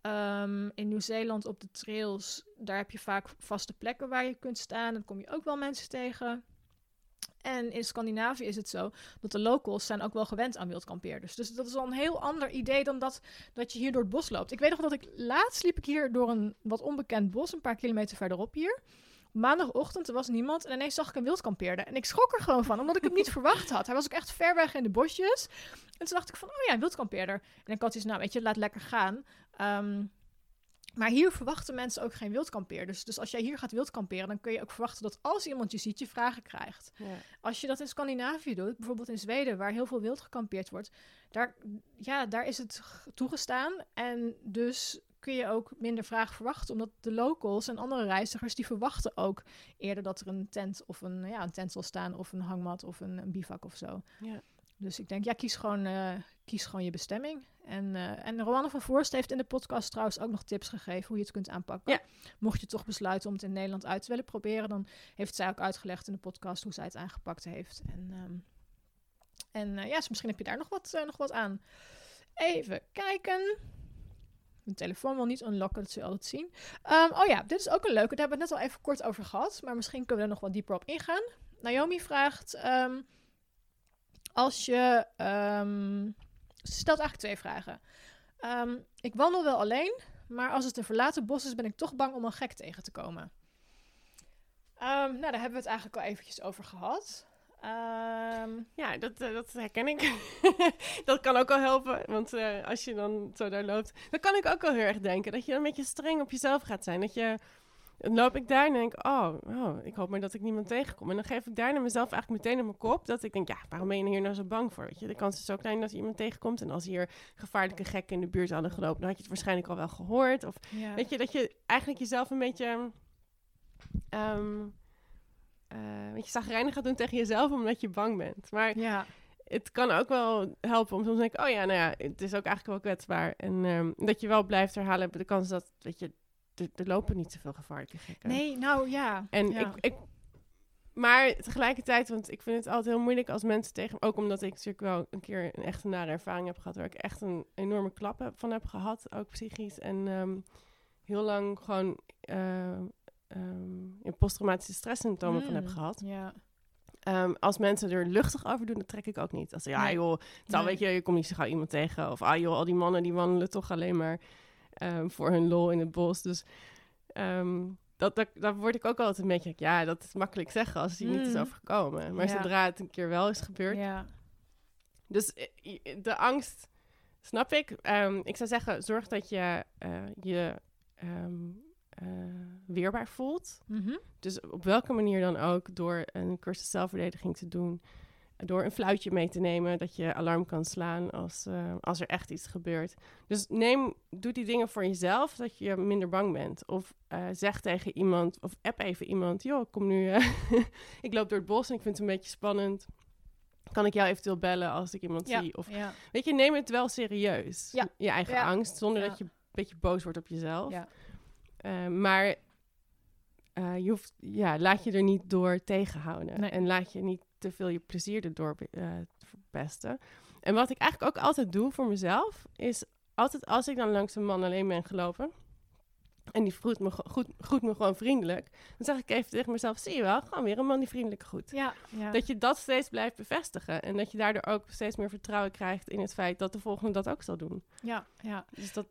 Ehm, in Nieuw-Zeeland op de trails, daar heb je vaak vaste plekken waar je kunt staan. Dan kom je ook wel mensen tegen. En in Scandinavië is het zo dat de locals zijn ook wel gewend aan wildkampeerders. Dus dat is al een heel ander idee dan dat, dat je hier door het bos loopt. Ik weet nog dat ik laatst liep ik hier door een wat onbekend bos, een paar kilometer verderop hier. Maandagochtend, er was niemand en ineens zag ik een wildkampeerder. En ik schrok er gewoon van, omdat ik hem niet <laughs> verwacht had. Hij was ook echt ver weg in de bosjes. En toen dacht ik van, oh ja, een wildkampeerder. En ik had iets, nou weet je, laat lekker gaan. Ehm, maar hier verwachten mensen ook geen wildkampeerders. Dus als jij hier gaat wildkamperen, dan kun je ook verwachten dat als iemand je ziet, je vragen krijgt. Ja. Als je dat in Scandinavië doet, bijvoorbeeld in Zweden, waar heel veel wild gekampeerd wordt, daar, ja, daar is het toegestaan. En dus kun je ook minder vragen verwachten, omdat de locals en andere reizigers, die verwachten ook eerder dat er een tent of een, ja, een tent zal staan, of een hangmat of een, een bivak of zo. Ja. Dus ik denk, ja, kies gewoon, eh, kies gewoon je bestemming. En, eh en Rowanne van Voorst heeft in de podcast trouwens ook nog tips gegeven hoe je het kunt aanpakken. Ja. Mocht je toch besluiten om het in Nederland uit te willen proberen, dan heeft zij ook uitgelegd in de podcast hoe zij het aangepakt heeft. En, ehm, en eh, ja, dus misschien heb je daar nog wat, nog wat aan. Even kijken. Mijn telefoon wil niet unlocken, dat zul je altijd zien. Ehm, oh ja, dit is ook een leuke. Daar hebben we het net al even kort over gehad. Maar misschien kunnen we er nog wat dieper op ingaan. Naomi vraagt... ehm, als je... ehm, ze stelt eigenlijk twee vragen. Ehm, ik wandel wel alleen, maar als het een verlaten bos is... ben ik toch bang om een gek tegen te komen. Ehm, nou, daar hebben we het eigenlijk al eventjes over gehad. Ja, dat, eh, dat herken ik. <laughs> dat kan ook al helpen. Want eh, als je dan zo daar loopt, dan kan ik ook wel heel erg denken dat je dan een beetje streng op jezelf gaat zijn. Dat je, dan loop ik daar en denk, oh, oh, ik hoop maar dat ik niemand tegenkom. En dan geef ik daarna mezelf eigenlijk meteen in mijn kop dat ik denk, ja, waarom ben je hier nou zo bang voor? Weet je, de kans is zo klein dat je iemand tegenkomt. En als hier gevaarlijke gekken in de buurt hadden gelopen, dan had je het waarschijnlijk al wel gehoord. Of ja. Weet je, dat je eigenlijk jezelf een beetje... ehm eh weet je, zagrijnig gaat doen tegen jezelf omdat je bang bent. Maar ja. het kan ook wel helpen om soms te denken... oh ja, nou ja, het is ook eigenlijk wel kwetsbaar. En ehm, dat je wel blijft herhalen... de kans dat, weet je, er, lopen niet zoveel gevaarlijke gekken. Nee, nou ja. En ja. ik, ik... Maar tegelijkertijd, want ik vind het altijd heel moeilijk als mensen tegen... ook omdat ik natuurlijk wel een keer een echte nare ervaring heb gehad... waar ik echt een enorme klap heb, van heb gehad, ook psychisch. En ehm, heel lang gewoon in posttraumatische stresssymptomen van heb Mm, gehad. Ja. Ehm, als mensen er luchtig over doen, dat trek ik ook niet. Als ja joh, Nee. weet je, je komt niet zo gauw iemand tegen. Of ah joh, al die mannen die wandelen toch alleen maar ehm, voor hun lol in het bos. Dus ehm, dat, dat, daar word ik ook altijd een beetje, ja, dat is makkelijk zeggen als het niet is Mm. overgekomen. Maar Ja. zodra het een keer wel is gebeurd. Ja. Dus eh, de angst snap ik. Ehm, ik zou zeggen, zorg dat je eh, je eh, weerbaar voelt. Mhm. Dus op welke manier dan ook, door een cursus zelfverdediging te doen, door een fluitje mee te nemen, dat je alarm kan slaan als, eh, als er echt iets gebeurt. Dus neem, doe die dingen voor jezelf, dat je minder bang bent. Of eh, zeg tegen iemand, of app even iemand, joh, ik kom nu, eh, <laughs> ik loop door het bos en ik vind het een beetje spannend. Kan ik jou eventueel bellen als ik iemand Ja. zie? Of ja. weet je, neem het wel serieus. Ja. Je eigen angst, zonder dat je een beetje boos wordt op jezelf. Maar je hoeft, ja, laat je er niet door tegenhouden. Nee. En laat je niet te veel je plezier erdoor eh, verpesten. En wat ik eigenlijk ook altijd doe voor mezelf, is altijd als ik dan langs een man alleen ben gelopen. En die groet me, ge- groet, groet me gewoon vriendelijk. Dan zeg ik even tegen mezelf, zie je wel, gewoon weer een man die vriendelijk groet. Ja. ja. Dat je dat steeds blijft bevestigen. En dat je daardoor ook steeds meer vertrouwen krijgt in het feit dat de volgende dat ook zal doen. ja, ja. Dus dat,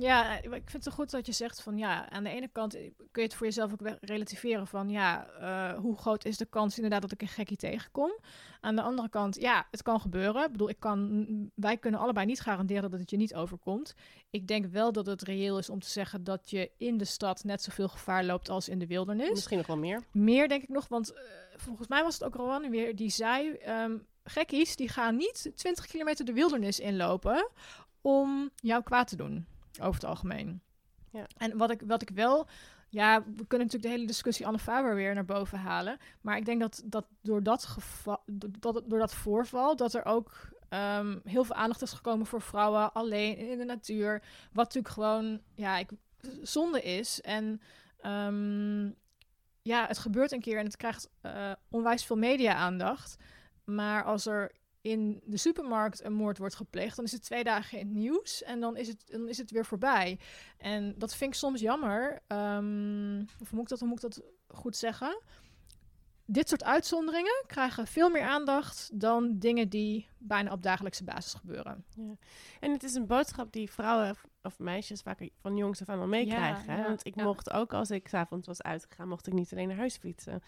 Ja, ik vind het zo goed dat je zegt van ja, aan de ene kant kun je het voor jezelf ook relativeren van ja, eh, hoe groot is de kans inderdaad dat ik een gekkie tegenkom. Aan de andere kant, ja, het kan gebeuren. Ik bedoel, ik kan, wij kunnen allebei niet garanderen dat het je niet overkomt. Ik denk wel dat het reëel is om te zeggen dat je in de stad net zoveel gevaar loopt als in de wildernis. misschien nog wel meer. Meer denk ik nog, want eh, volgens mij was het ook Rowan weer die zei: ehm, gekkies die gaan niet 20 kilometer de wildernis inlopen om jou kwaad te doen, over het algemeen. Ja. En wat ik, wat ik wel, ja, we kunnen natuurlijk de hele discussie Anne Faber weer naar boven halen, maar ik denk dat, dat door dat geval, dat, door dat voorval, dat er ook ehm, heel veel aandacht is gekomen voor vrouwen alleen in de natuur, wat natuurlijk gewoon, ja, ik, zonde is en ehm, ja, het gebeurt een keer en het krijgt eh, onwijs veel media-aandacht. Maar als er in de supermarkt een moord wordt gepleegd, dan is het twee dagen in het nieuws en dan is het, dan is het weer voorbij. En dat vind ik soms jammer. Ehm, of hoe moet ik dat, hoe moet ik dat goed zeggen? Dit soort uitzonderingen krijgen veel meer aandacht dan dingen die bijna op dagelijkse basis gebeuren. En het is een boodschap die vrouwen of- of meisjes vaak van jongs af aan al meekrijgen. ja, Want ik ja. mocht ook als ik s'avonds was uitgegaan, mocht ik niet alleen naar huis fietsen.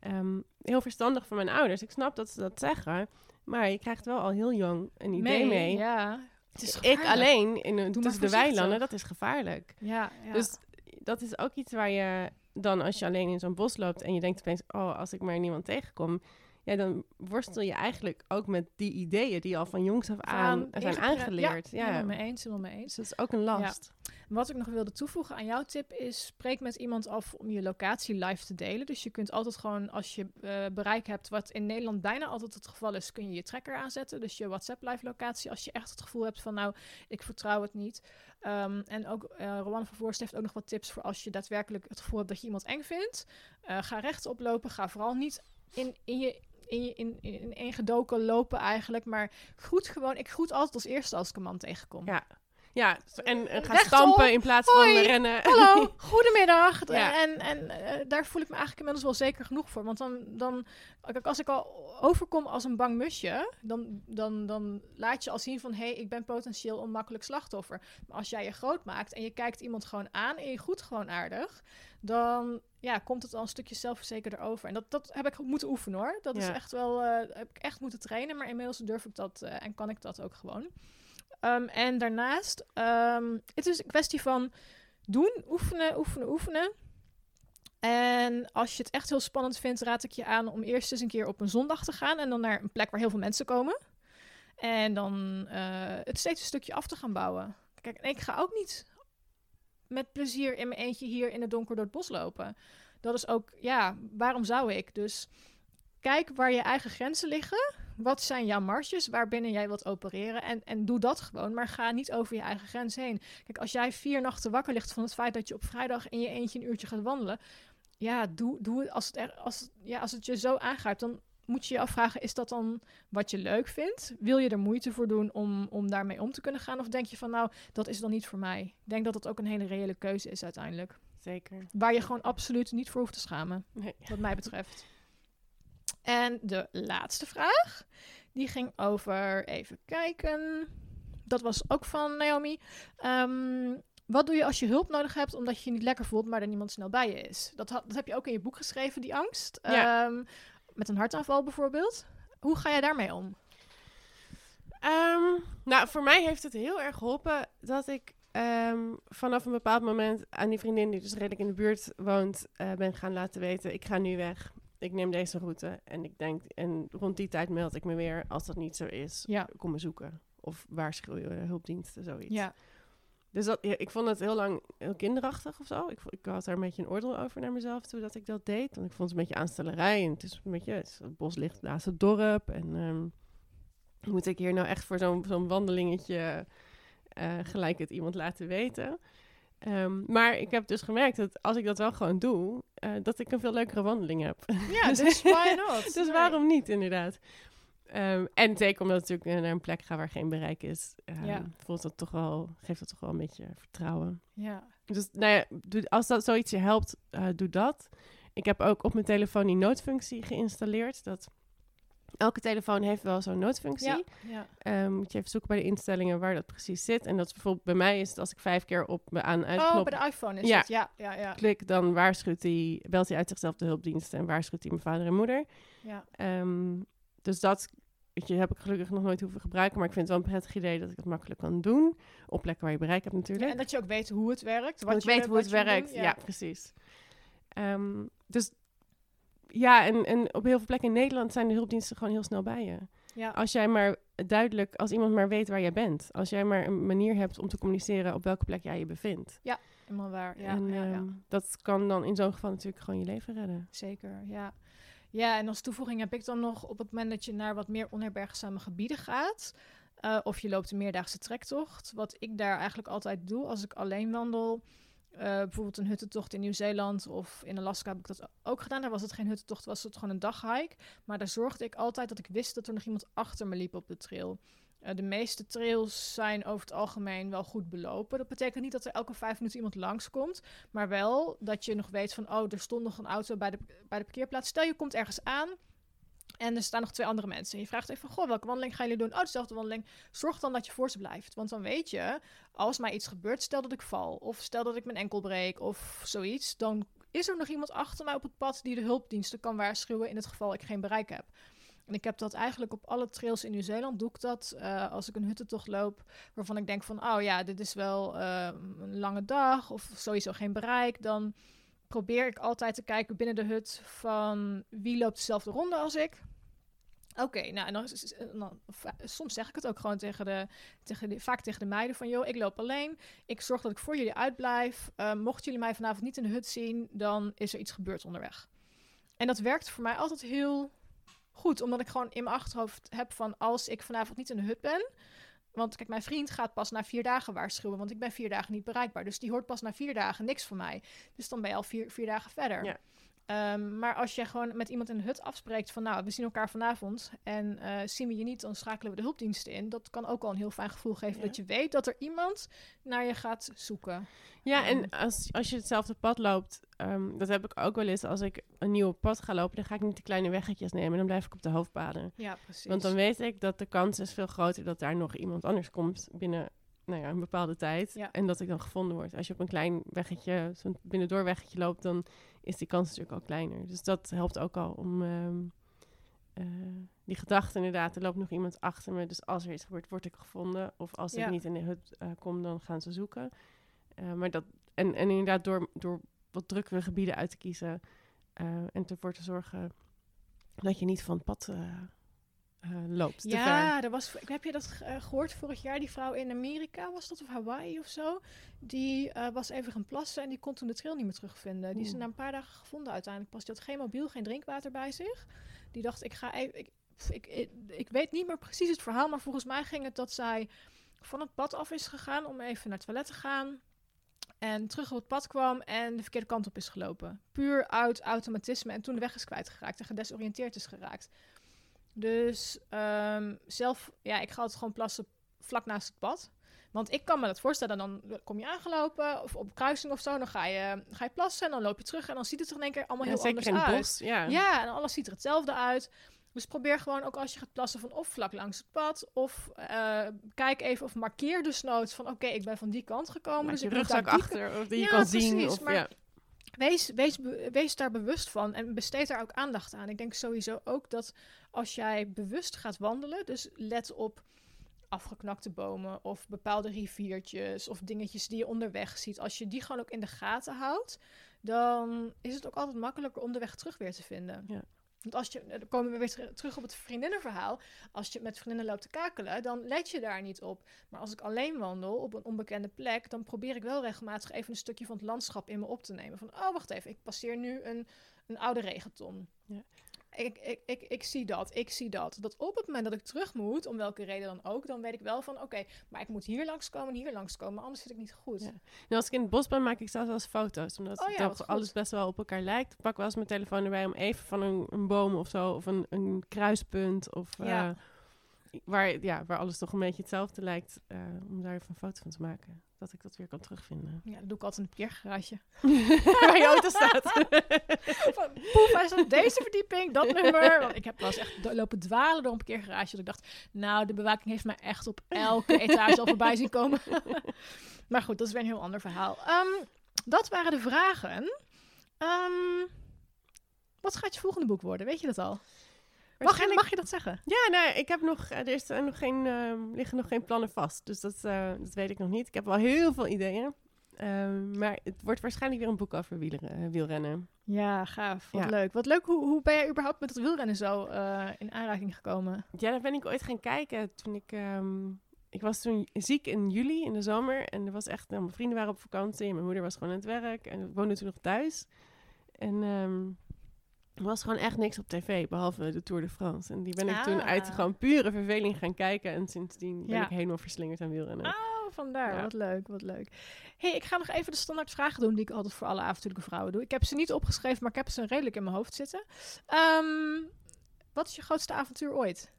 Ehm, heel verstandig van mijn ouders. Ik snap dat ze dat zeggen. Maar je krijgt wel al heel jong een idee mee. Ja. Het is ik alleen in een, tussen de weilanden, dat is gevaarlijk. Ja, ja. Dus dat is ook iets waar je dan als je alleen in zo'n bos loopt en je denkt opeens, oh, als ik maar niemand tegenkom. Ja, dan worstel je eigenlijk ook met die ideeën die al van jongs af aan Van zijn aangeleerd. Ja, Ja, helemaal mee eens, helemaal mee eens. Dus dat is ook een last. Wat ik nog wilde toevoegen aan jouw tip is: spreek met iemand af om je locatie live te delen. Dus je kunt altijd gewoon, als je eh, bereik hebt, wat in Nederland bijna altijd het geval is, kun je je tracker aanzetten. Dus je WhatsApp live locatie. Als je echt het gevoel hebt van, nou, ik vertrouw het niet. Ehm, en ook uh, Rowan van Voorst heeft ook nog wat tips voor als je daadwerkelijk het gevoel hebt dat je iemand eng vindt. Eh, ga rechtop lopen. Ga vooral niet in, in je in, je, in, in één gedoken lopen eigenlijk. Maar groet gewoon. Ik groet altijd als eerste als ik een man tegenkom. Ja. Ja, en, en ga Rechtop. stampen in plaats van rennen. <laughs> Hallo, goedemiddag. Ja. En, en eh, daar voel ik me eigenlijk inmiddels wel zeker genoeg voor. Want dan, dan als ik al overkom als een bang musje, dan, dan, dan laat je al zien van hé, hey, ik ben potentieel een makkelijk slachtoffer. Maar als jij je groot maakt en je kijkt iemand gewoon aan en je groet gewoon aardig, dan ja, komt het al een stukje zelfverzekerder over. En dat, dat heb ik moeten oefenen hoor. Dat is echt wel, eh, heb ik echt moeten trainen. Maar inmiddels durf ik dat eh, en kan ik dat ook gewoon. Ehm, en daarnaast, ehm, het is een kwestie van doen, oefenen, oefenen, oefenen. En als je het echt heel spannend vindt, raad ik je aan om eerst eens een keer op een zondag te gaan en dan naar een plek waar heel veel mensen komen. En dan eh, het steeds een stukje af te gaan bouwen. Kijk, ik ga ook niet met plezier in mijn eentje hier in het donker door het bos lopen. Dat is ook, ja, waarom zou ik? Dus kijk waar je eigen grenzen liggen. Wat zijn jouw marges waarbinnen jij wilt opereren? En, en doe dat gewoon, maar ga niet over je eigen grens heen. Kijk, als jij vier nachten wakker ligt van het feit dat je op vrijdag in je eentje een uurtje gaat wandelen. Ja, doe, doe het als het, er, als, ja, als het je zo aangrijpt, dan moet je je afvragen: is dat dan wat je leuk vindt? Wil je er moeite voor doen om, om daarmee om te kunnen gaan? Of denk je van, nou, dat is dan niet voor mij? Ik denk dat het ook een hele reële keuze is uiteindelijk. Zeker. Waar je gewoon absoluut niet voor hoeft te schamen Nee. wat mij betreft. En de laatste vraag, die ging over, even kijken, dat was ook van Naomi. Ehm, wat doe je als je hulp nodig hebt omdat je je niet lekker voelt, maar er niemand snel bij je is? Dat, had, dat heb je ook in je boek geschreven, die angst. Ja. Ehm, met een hartaanval bijvoorbeeld. Hoe ga jij daarmee om? Ehm, nou, voor mij heeft het heel erg geholpen dat ik vanaf een bepaald moment aan die vriendin die dus redelijk in de buurt woont, eh, ben gaan laten weten, ik ga nu weg. Ik neem deze route. En ik denk, en rond die tijd meld ik me weer. Als dat niet zo is, Ja. kom me zoeken. Of waarschuw je hulpdiensten, zoiets. Ja, Dus dat, ja, ik vond het heel lang heel kinderachtig of zo. Ik, ik had daar een beetje een oordeel over naar mezelf toen dat ik dat deed. Want ik vond het een beetje aanstellerij. En het is een beetje, het bos ligt naast het dorp. En ehm, moet ik hier nou echt voor zo'n zo'n wandelingetje eh, gelijk het iemand laten weten? Ehm, maar ik heb dus gemerkt dat als ik dat wel gewoon doe, eh, dat ik een veel leukere wandeling heb. ja <laughs> dus why not? <laughs> dus Nee. waarom niet, inderdaad? Ehm, en zeker omdat ik natuurlijk naar een plek ga waar geen bereik is, ehm, Ja. voelt dat toch wel, geeft dat toch wel een beetje vertrouwen. Ja, Dus nou ja, doe, als dat zoiets je helpt, eh, doe dat. Ik heb ook op mijn telefoon die noodfunctie geïnstalleerd. Dat elke telefoon heeft wel zo'n noodfunctie. ja, ja. Ehm, moet je even zoeken bij de instellingen waar dat precies zit. En dat is bijvoorbeeld bij mij is het als ik vijf keer op me aan en Oh, uitknop bij de iPhone is Ja. het. Ja, ja, ja. klik, dan waarschuwt hij, belt hij uit zichzelf de hulpdiensten en waarschuwt hij mijn vader en moeder. ja. Ehm, dus dat weet je, heb ik gelukkig nog nooit hoeven gebruiken. Maar ik vind het wel een prettig idee dat ik het makkelijk kan doen. Op plekken waar je bereik hebt natuurlijk. Ja, en dat je ook weet hoe het werkt. Wat je, weet hoe het werkt. Ja, precies. Ehm, dus ja, en, en op heel veel plekken in Nederland zijn de hulpdiensten gewoon heel snel bij je. ja. Als jij maar duidelijk, als iemand maar weet waar jij bent. Als jij maar een manier hebt om te communiceren op welke plek jij je bevindt. helemaal waar. Ja, en ja, ja. ehm, dat kan dan in zo'n geval natuurlijk gewoon je leven redden. Zeker, ja. Ja, en als toevoeging heb ik dan nog op het moment dat je naar wat meer onherbergzame gebieden gaat, eh, of je loopt een meerdaagse trektocht, wat ik daar eigenlijk altijd doe als ik alleen wandel, eh, bijvoorbeeld een huttentocht in Nieuw-Zeeland of in Alaska heb ik dat ook gedaan. Daar was het geen huttentocht, was het gewoon een daghike. Maar daar zorgde ik altijd dat ik wist dat er nog iemand achter me liep op de trail. Eh, de meeste trails zijn over het algemeen wel goed belopen. Dat betekent niet dat er elke vijf minuten iemand langskomt. Maar wel dat je nog weet van, oh, er stond nog een auto bij de, bij de parkeerplaats. Stel, je komt ergens aan en er staan nog twee andere mensen. En je vraagt even, goh, welke wandeling gaan jullie doen? Oh, dezelfde wandeling. Zorg dan dat je voor ze blijft. Want dan weet je, als mij iets gebeurt, stel dat ik val. Of stel dat ik mijn enkel breek of zoiets. Dan is er nog iemand achter mij op het pad die de hulpdiensten kan waarschuwen in het geval ik geen bereik heb. En ik heb dat eigenlijk op alle trails in Nieuw-Zeeland. Doe ik dat eh, als ik een huttentocht loop. Waarvan ik denk van, oh ja, dit is wel eh, een lange dag. Of sowieso geen bereik. Dan probeer ik altijd te kijken binnen de hut van wie loopt dezelfde ronde als ik. Oké, nou, en dan, va- soms zeg ik het ook gewoon tegen de, tegen de, vaak tegen de meiden van, joh, ik loop alleen. Ik zorg dat ik voor jullie uitblijf. Uh, mochten jullie mij vanavond niet in de hut zien, dan is er iets gebeurd onderweg. En dat werkt voor mij altijd heel goed, omdat ik gewoon in mijn achterhoofd heb van, als ik vanavond niet in de hut ben, want kijk, mijn vriend gaat pas na vier dagen waarschuwen, want ik ben vier dagen niet bereikbaar. Dus die hoort pas na vier dagen niks van mij. Dus dan ben je al vier, vier dagen verder. Ja. Um, maar als je gewoon met iemand in de hut afspreekt van nou, we zien elkaar vanavond en uh, zien we je niet, dan schakelen we de hulpdiensten in. Dat kan ook al een heel fijn gevoel geven ja. dat je weet dat er iemand naar je gaat zoeken. Ja, en als, als je hetzelfde pad loopt, um, dat heb ik ook wel eens. Als ik een nieuw pad ga lopen, dan ga ik niet de kleine weggetjes nemen. Dan blijf ik op de hoofdpaden. Ja, precies. Want dan weet ik dat de kans is veel groter dat daar nog iemand anders komt binnen nou ja, een bepaalde tijd. Ja. En dat ik dan gevonden word. Als je op een klein weggetje, zo'n binnendoorweggetje loopt, dan is die kans natuurlijk al kleiner. Dus dat helpt ook al om um, uh, die gedachte inderdaad, er loopt nog iemand achter me. Dus als er iets gebeurt, word ik gevonden. Of als ik niet in de hut uh, kom, dan gaan ze zoeken. Uh, maar dat, en, en inderdaad door, door wat drukkere gebieden uit te kiezen en ervoor te zorgen dat je niet van het pad uh, loopt. Ja, er was, heb je dat uh, gehoord vorig jaar? Die vrouw in Amerika, was dat of Hawaii of zo? Die uh, was even gaan plassen en die kon toen de trail niet meer terugvinden. Die is na een paar dagen gevonden uiteindelijk pas. Die had geen mobiel, geen drinkwater bij zich. Die dacht, ik ga even... Ik, ik, ik, ik weet niet meer precies het verhaal, maar volgens mij ging het dat zij van het pad af is gegaan om even naar het toilet te gaan. En terug op het pad kwam en de verkeerde kant op is gelopen. Puur uit automatisme en toen de weg is kwijtgeraakt en gedesoriënteerd is geraakt. Dus um, zelf, ja, ik ga altijd gewoon plassen vlak naast het pad. Want ik kan me dat voorstellen, dan kom je aangelopen of op kruising of zo, dan ga je, ga je plassen en dan loop je terug en dan ziet het er in één keer allemaal Ja, heel zeker anders in het uit. bos. Ja. Ja, en alles ziet er hetzelfde uit. Dus probeer gewoon ook als je gaat plassen van of vlak langs het pad of uh, kijk even of markeer dus noods van oké, ik ben van die kant gekomen. Maak dus je ik rugzak die achter, of die je Ja, kan zien. precies, Of, maar- ja. Wees, wees, wees daar bewust van en besteed daar ook aandacht aan. Ik denk sowieso ook dat als jij bewust gaat wandelen, dus let op afgeknakte bomen of bepaalde riviertjes of dingetjes die je onderweg ziet. Als je die gewoon ook in de gaten houdt, dan is het ook altijd makkelijker om de weg terug weer te vinden. Ja. Want als je, dan komen we weer ter- terug op het vriendinnenverhaal. Als je met vriendinnen loopt te kakelen, dan let je daar niet op. Maar als ik alleen wandel op een onbekende plek, dan probeer ik wel regelmatig even een stukje van het landschap in me op te nemen. Van, oh, wacht even, ik passeer nu een, een oude regenton. Ja. Ik, ik, ik, ik zie dat, ik zie dat. Dat op het moment dat ik terug moet, om welke reden dan ook, dan weet ik wel van, oké, maar ik moet hier langskomen, hier langskomen, anders zit ik niet goed. Ja. Nou, als ik in het bos ben, maak ik zelfs wel eens foto's. Omdat Oh ja, goed. alles best wel op elkaar lijkt. Ik pak wel eens mijn telefoon erbij om even van een, een boom of zo, of een, een kruispunt, of Ja. eh, waar, ja, waar alles toch een beetje hetzelfde lijkt, eh, om daar even een foto van te maken. Dat ik dat weer kan terugvinden. Ja, dat doe ik altijd in een parkeergarage. <laughs> waar je auto staat. <laughs> Van, Poef, hij staat op deze verdieping, dat nummer. Want ik heb wel eens echt lopen dwalen door een parkeergarage. Dat ik dacht, nou, de bewaking heeft mij echt op elke <laughs> etage al voorbij zien komen. maar goed, dat is weer een heel ander verhaal. Ehm, dat waren de vragen. Ehm, wat gaat je volgende boek worden? Weet je dat al? Mag mag je dat zeggen? Ja, nee, ik heb nog, eh, er is, nog geen, ehm, liggen nog geen plannen vast. Dus dat, eh, dat weet ik nog niet. Ik heb wel heel veel ideeën. Ehm, maar het wordt waarschijnlijk weer een boek over wielren- eh, wielrennen. Ja, gaaf. Wat Ja. leuk. Wat leuk. Hoe, hoe ben jij überhaupt met het wielrennen zo in aanraking gekomen? Ja, daar ben ik ooit gaan kijken toen ik... ehm, ik was toen ziek in juli, in de zomer. En er was echt... nou, mijn vrienden waren op vakantie. En mijn moeder was gewoon aan het werk. En ik woonde toen nog thuis. En er was gewoon echt niks op tv, behalve de Tour de France. En die ben ik toen Ah. uit gewoon pure verveling gaan kijken. En sindsdien ben Ja. ik helemaal verslingerd aan wielrennen. Oh, vandaar. Ja. Wat leuk, wat leuk. hey, ik ga nog even de standaard vragen doen die ik altijd voor alle avontuurlijke vrouwen doe. Ik heb ze niet opgeschreven, maar ik heb ze redelijk in mijn hoofd zitten. Ehm, wat is je grootste avontuur ooit?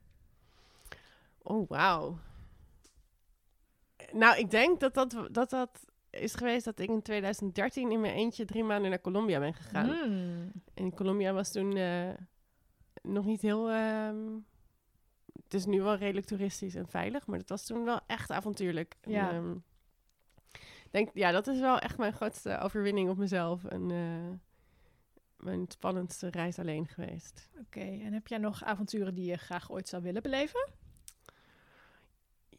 Oh, wauw. Nou, ik denk dat dat, dat dat is geweest dat ik in 2013 in mijn eentje drie maanden naar Colombia ben gegaan. Hmm. En Colombia was toen eh, nog niet heel... ehm, het is nu wel redelijk toeristisch en veilig, maar dat was toen wel echt avontuurlijk. En, Ja. ehm, ik denk, ja, dat is wel echt mijn grootste overwinning op mezelf. En eh, mijn spannendste reis alleen geweest. Oké, en heb jij nog avonturen die je graag ooit zou willen beleven?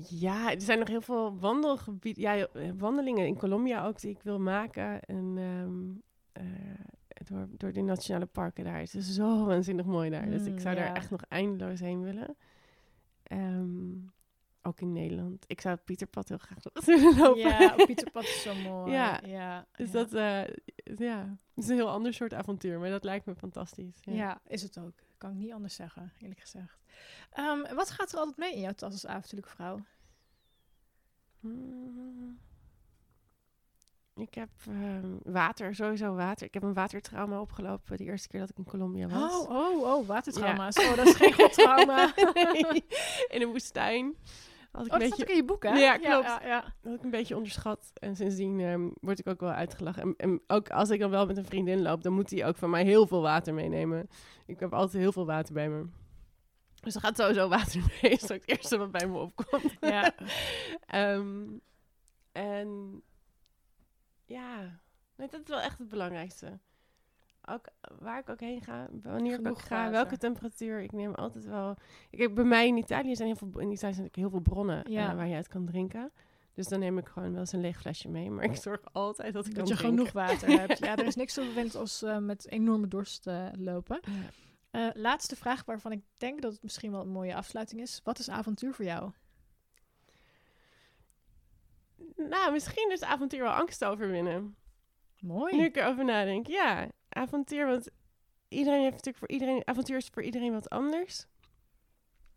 Ja, er zijn nog heel veel wandelgebieden, ja, wandelingen in Colombia ook die ik wil maken. En, ehm, eh, door, door die nationale parken daar. Het is zo waanzinnig mooi daar. dus ik Mm, zou daar echt nog eindeloos heen willen. Ehm, ook in Nederland. Ik zou het Pieterpad heel graag nog <laughs> willen lopen. Ja, Pieterpad is zo mooi. Ja, ja, Dus ja. dat, eh, ja, het is een heel ander soort avontuur, maar dat lijkt me fantastisch. Ja, is het ook. Kan ik niet anders zeggen, eerlijk gezegd. Ehm, wat gaat er altijd mee in jouw tas als avontuurlijke vrouw? Mm. Ik heb ehm, water, sowieso water. Ik heb een watertrauma opgelopen de eerste keer dat ik in Colombia was. Oh, oh, oh, watertrauma's. Oh, dat is geen <laughs> goed trauma. Nee, in een woestijn. Had ik Oh, een dat beetje, in je boek, hè? Ja, klopt. Ja, ja, had ik een beetje onderschat. En sindsdien ehm, word ik ook wel uitgelachen. En, en ook als ik dan wel met een vriendin loop, dan moet hij ook van mij heel veel water meenemen. Ik heb altijd heel veel water bij me. Dus er gaat sowieso water <laughs> mee. Dat is ook het eerste wat bij me opkomt. ja. <laughs> Ehm, en ja, nee, dat is wel echt het belangrijkste. Ook waar ik ook heen ga, wanneer ik Genoeg ook ga, welke temperatuur. Ik neem altijd wel. Ik heb bij mij in Italië zijn heel veel, in Italië zijn heel veel bronnen Ja. eh, waar je uit kan drinken. Dus dan neem ik gewoon wel eens een leeg flesje mee. Maar ik zorg altijd dat ik Dat kan je drinken. genoeg water <laughs> hebt. Ja, er is niks zo vervelend als eh, met enorme dorst eh, lopen. Ja. Eh, laatste vraag waarvan ik denk dat het misschien wel een mooie afsluiting is. Wat is avontuur voor jou? Nou, misschien is avontuur wel angst overwinnen. Mooi. Nu ik erover nadenk. Ja, avontuur. Want iedereen heeft natuurlijk voor iedereen... Avontuur is voor iedereen wat anders.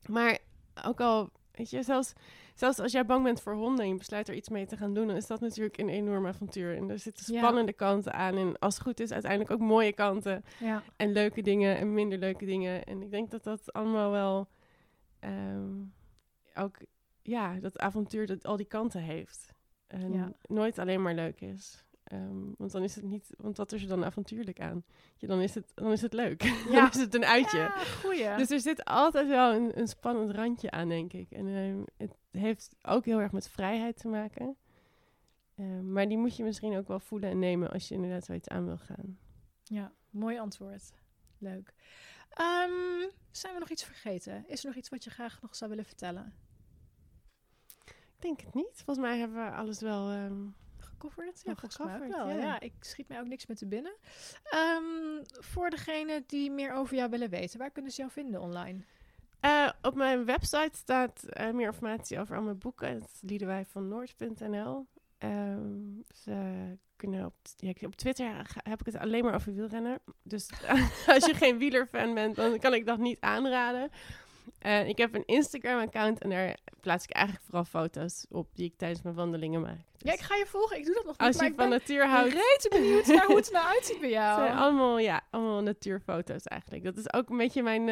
Maar ook al... Weet je, zelfs, zelfs als jij bang bent voor honden... en je besluit er iets mee te gaan doen... dan is dat natuurlijk een enorm avontuur. En er zitten Ja. spannende kanten aan. En als het goed is, uiteindelijk ook mooie kanten. Ja. En leuke dingen en minder leuke dingen. En ik denk dat dat allemaal wel... ehm, ook... Ja, dat avontuur dat al die kanten heeft. En Ja. nooit alleen maar leuk is. Ehm, want dan is het niet, want wat is er dan avontuurlijk aan? Ja, dan is het, dan is het leuk. <laughs> Ja. dan is het een uitje. Ja, goeie. Dus er zit altijd wel een, een spannend randje aan, denk ik. En ehm, het heeft ook heel erg met vrijheid te maken. Ehm, maar die moet je misschien ook wel voelen en nemen als je inderdaad zoiets aan wil gaan. Ja, mooi antwoord. Leuk. Zijn we nog iets vergeten? Is er nog iets wat je graag nog zou willen vertellen? Ik denk het niet. Volgens mij hebben we alles wel. Gecoverd? Ja, gecoverd, wel. ja. Ja. ik schiet mij ook niks meer te binnen. Ehm, voor degenen die meer over jou willen weten, waar kunnen ze jou vinden online? Eh, op mijn website staat eh, meer informatie over al mijn boeken. Het is liedewijvannoord.nl. Ehm ze kunnen op, ja, op Twitter heb ik het alleen maar over wielrennen. Dus <laughs> als je geen wielerfan bent, dan kan ik dat niet aanraden. En ik heb een Instagram-account en daar plaats ik eigenlijk vooral foto's op die ik tijdens mijn wandelingen maak. Dus Ja, ik ga je volgen. Ik doe dat nog niet, als maar je ik van natuur houdt, rete benieuwd naar hoe het er nou <laughs> uitziet bij Het jou. zijn allemaal, ja, allemaal natuurfoto's eigenlijk. Dat is ook een beetje mijn...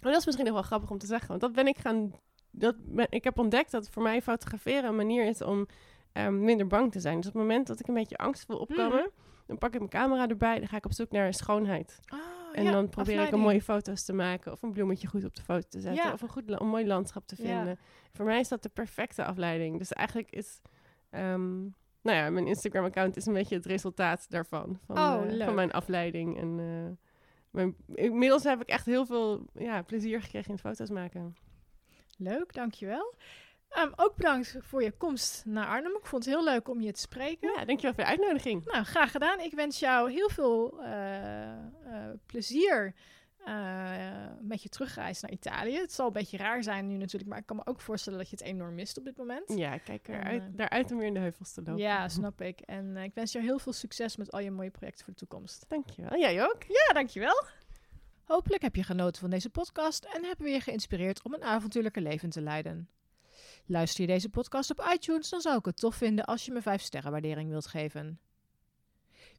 maar dat is misschien nog wel grappig om te zeggen. Want dat ben ik gaan... Dat ben, ik heb ontdekt dat voor mij fotograferen een manier is om ehm, minder bang te zijn. Dus op het moment dat ik een beetje angst voel opkomen... Mhm. dan pak ik mijn camera erbij. Dan ga ik op zoek naar schoonheid. Oh, En ja, dan probeer ik een mooie foto's te maken. Of een bloemetje goed op de foto te zetten. Ja. Of een, goed, een mooi landschap te Ja. vinden. Voor mij is dat de perfecte afleiding. Dus eigenlijk is... ehm, nou ja, mijn Instagram-account is een beetje het resultaat daarvan. Van, Oh, eh, van mijn afleiding. En eh, mijn, inmiddels heb ik echt heel veel ja, plezier gekregen in foto's maken. Leuk, dankjewel. Ehm ook bedankt voor je komst naar Arnhem. Ik vond het heel leuk om je te spreken. Ja, dankjewel voor de uitnodiging. Nou, graag gedaan. Ik wens jou heel veel eh, plezier eh, met je terugreis naar Italië. Het zal een beetje raar zijn nu natuurlijk, maar ik kan me ook voorstellen dat je het enorm mist op dit moment. Ja, kijk En, eruit, eh, daaruit om weer in de heuvels te lopen. Ja, snap ik. En eh, ik wens jou heel veel succes met al je mooie projecten voor de toekomst. Dankjewel. Jij ook? Ja, dankjewel. Hopelijk heb je genoten van deze podcast en hebben we je geïnspireerd om een avontuurlijke leven te leiden. Luister je deze podcast op iTunes, dan zou ik het tof vinden als je me 5 sterren waardering wilt geven.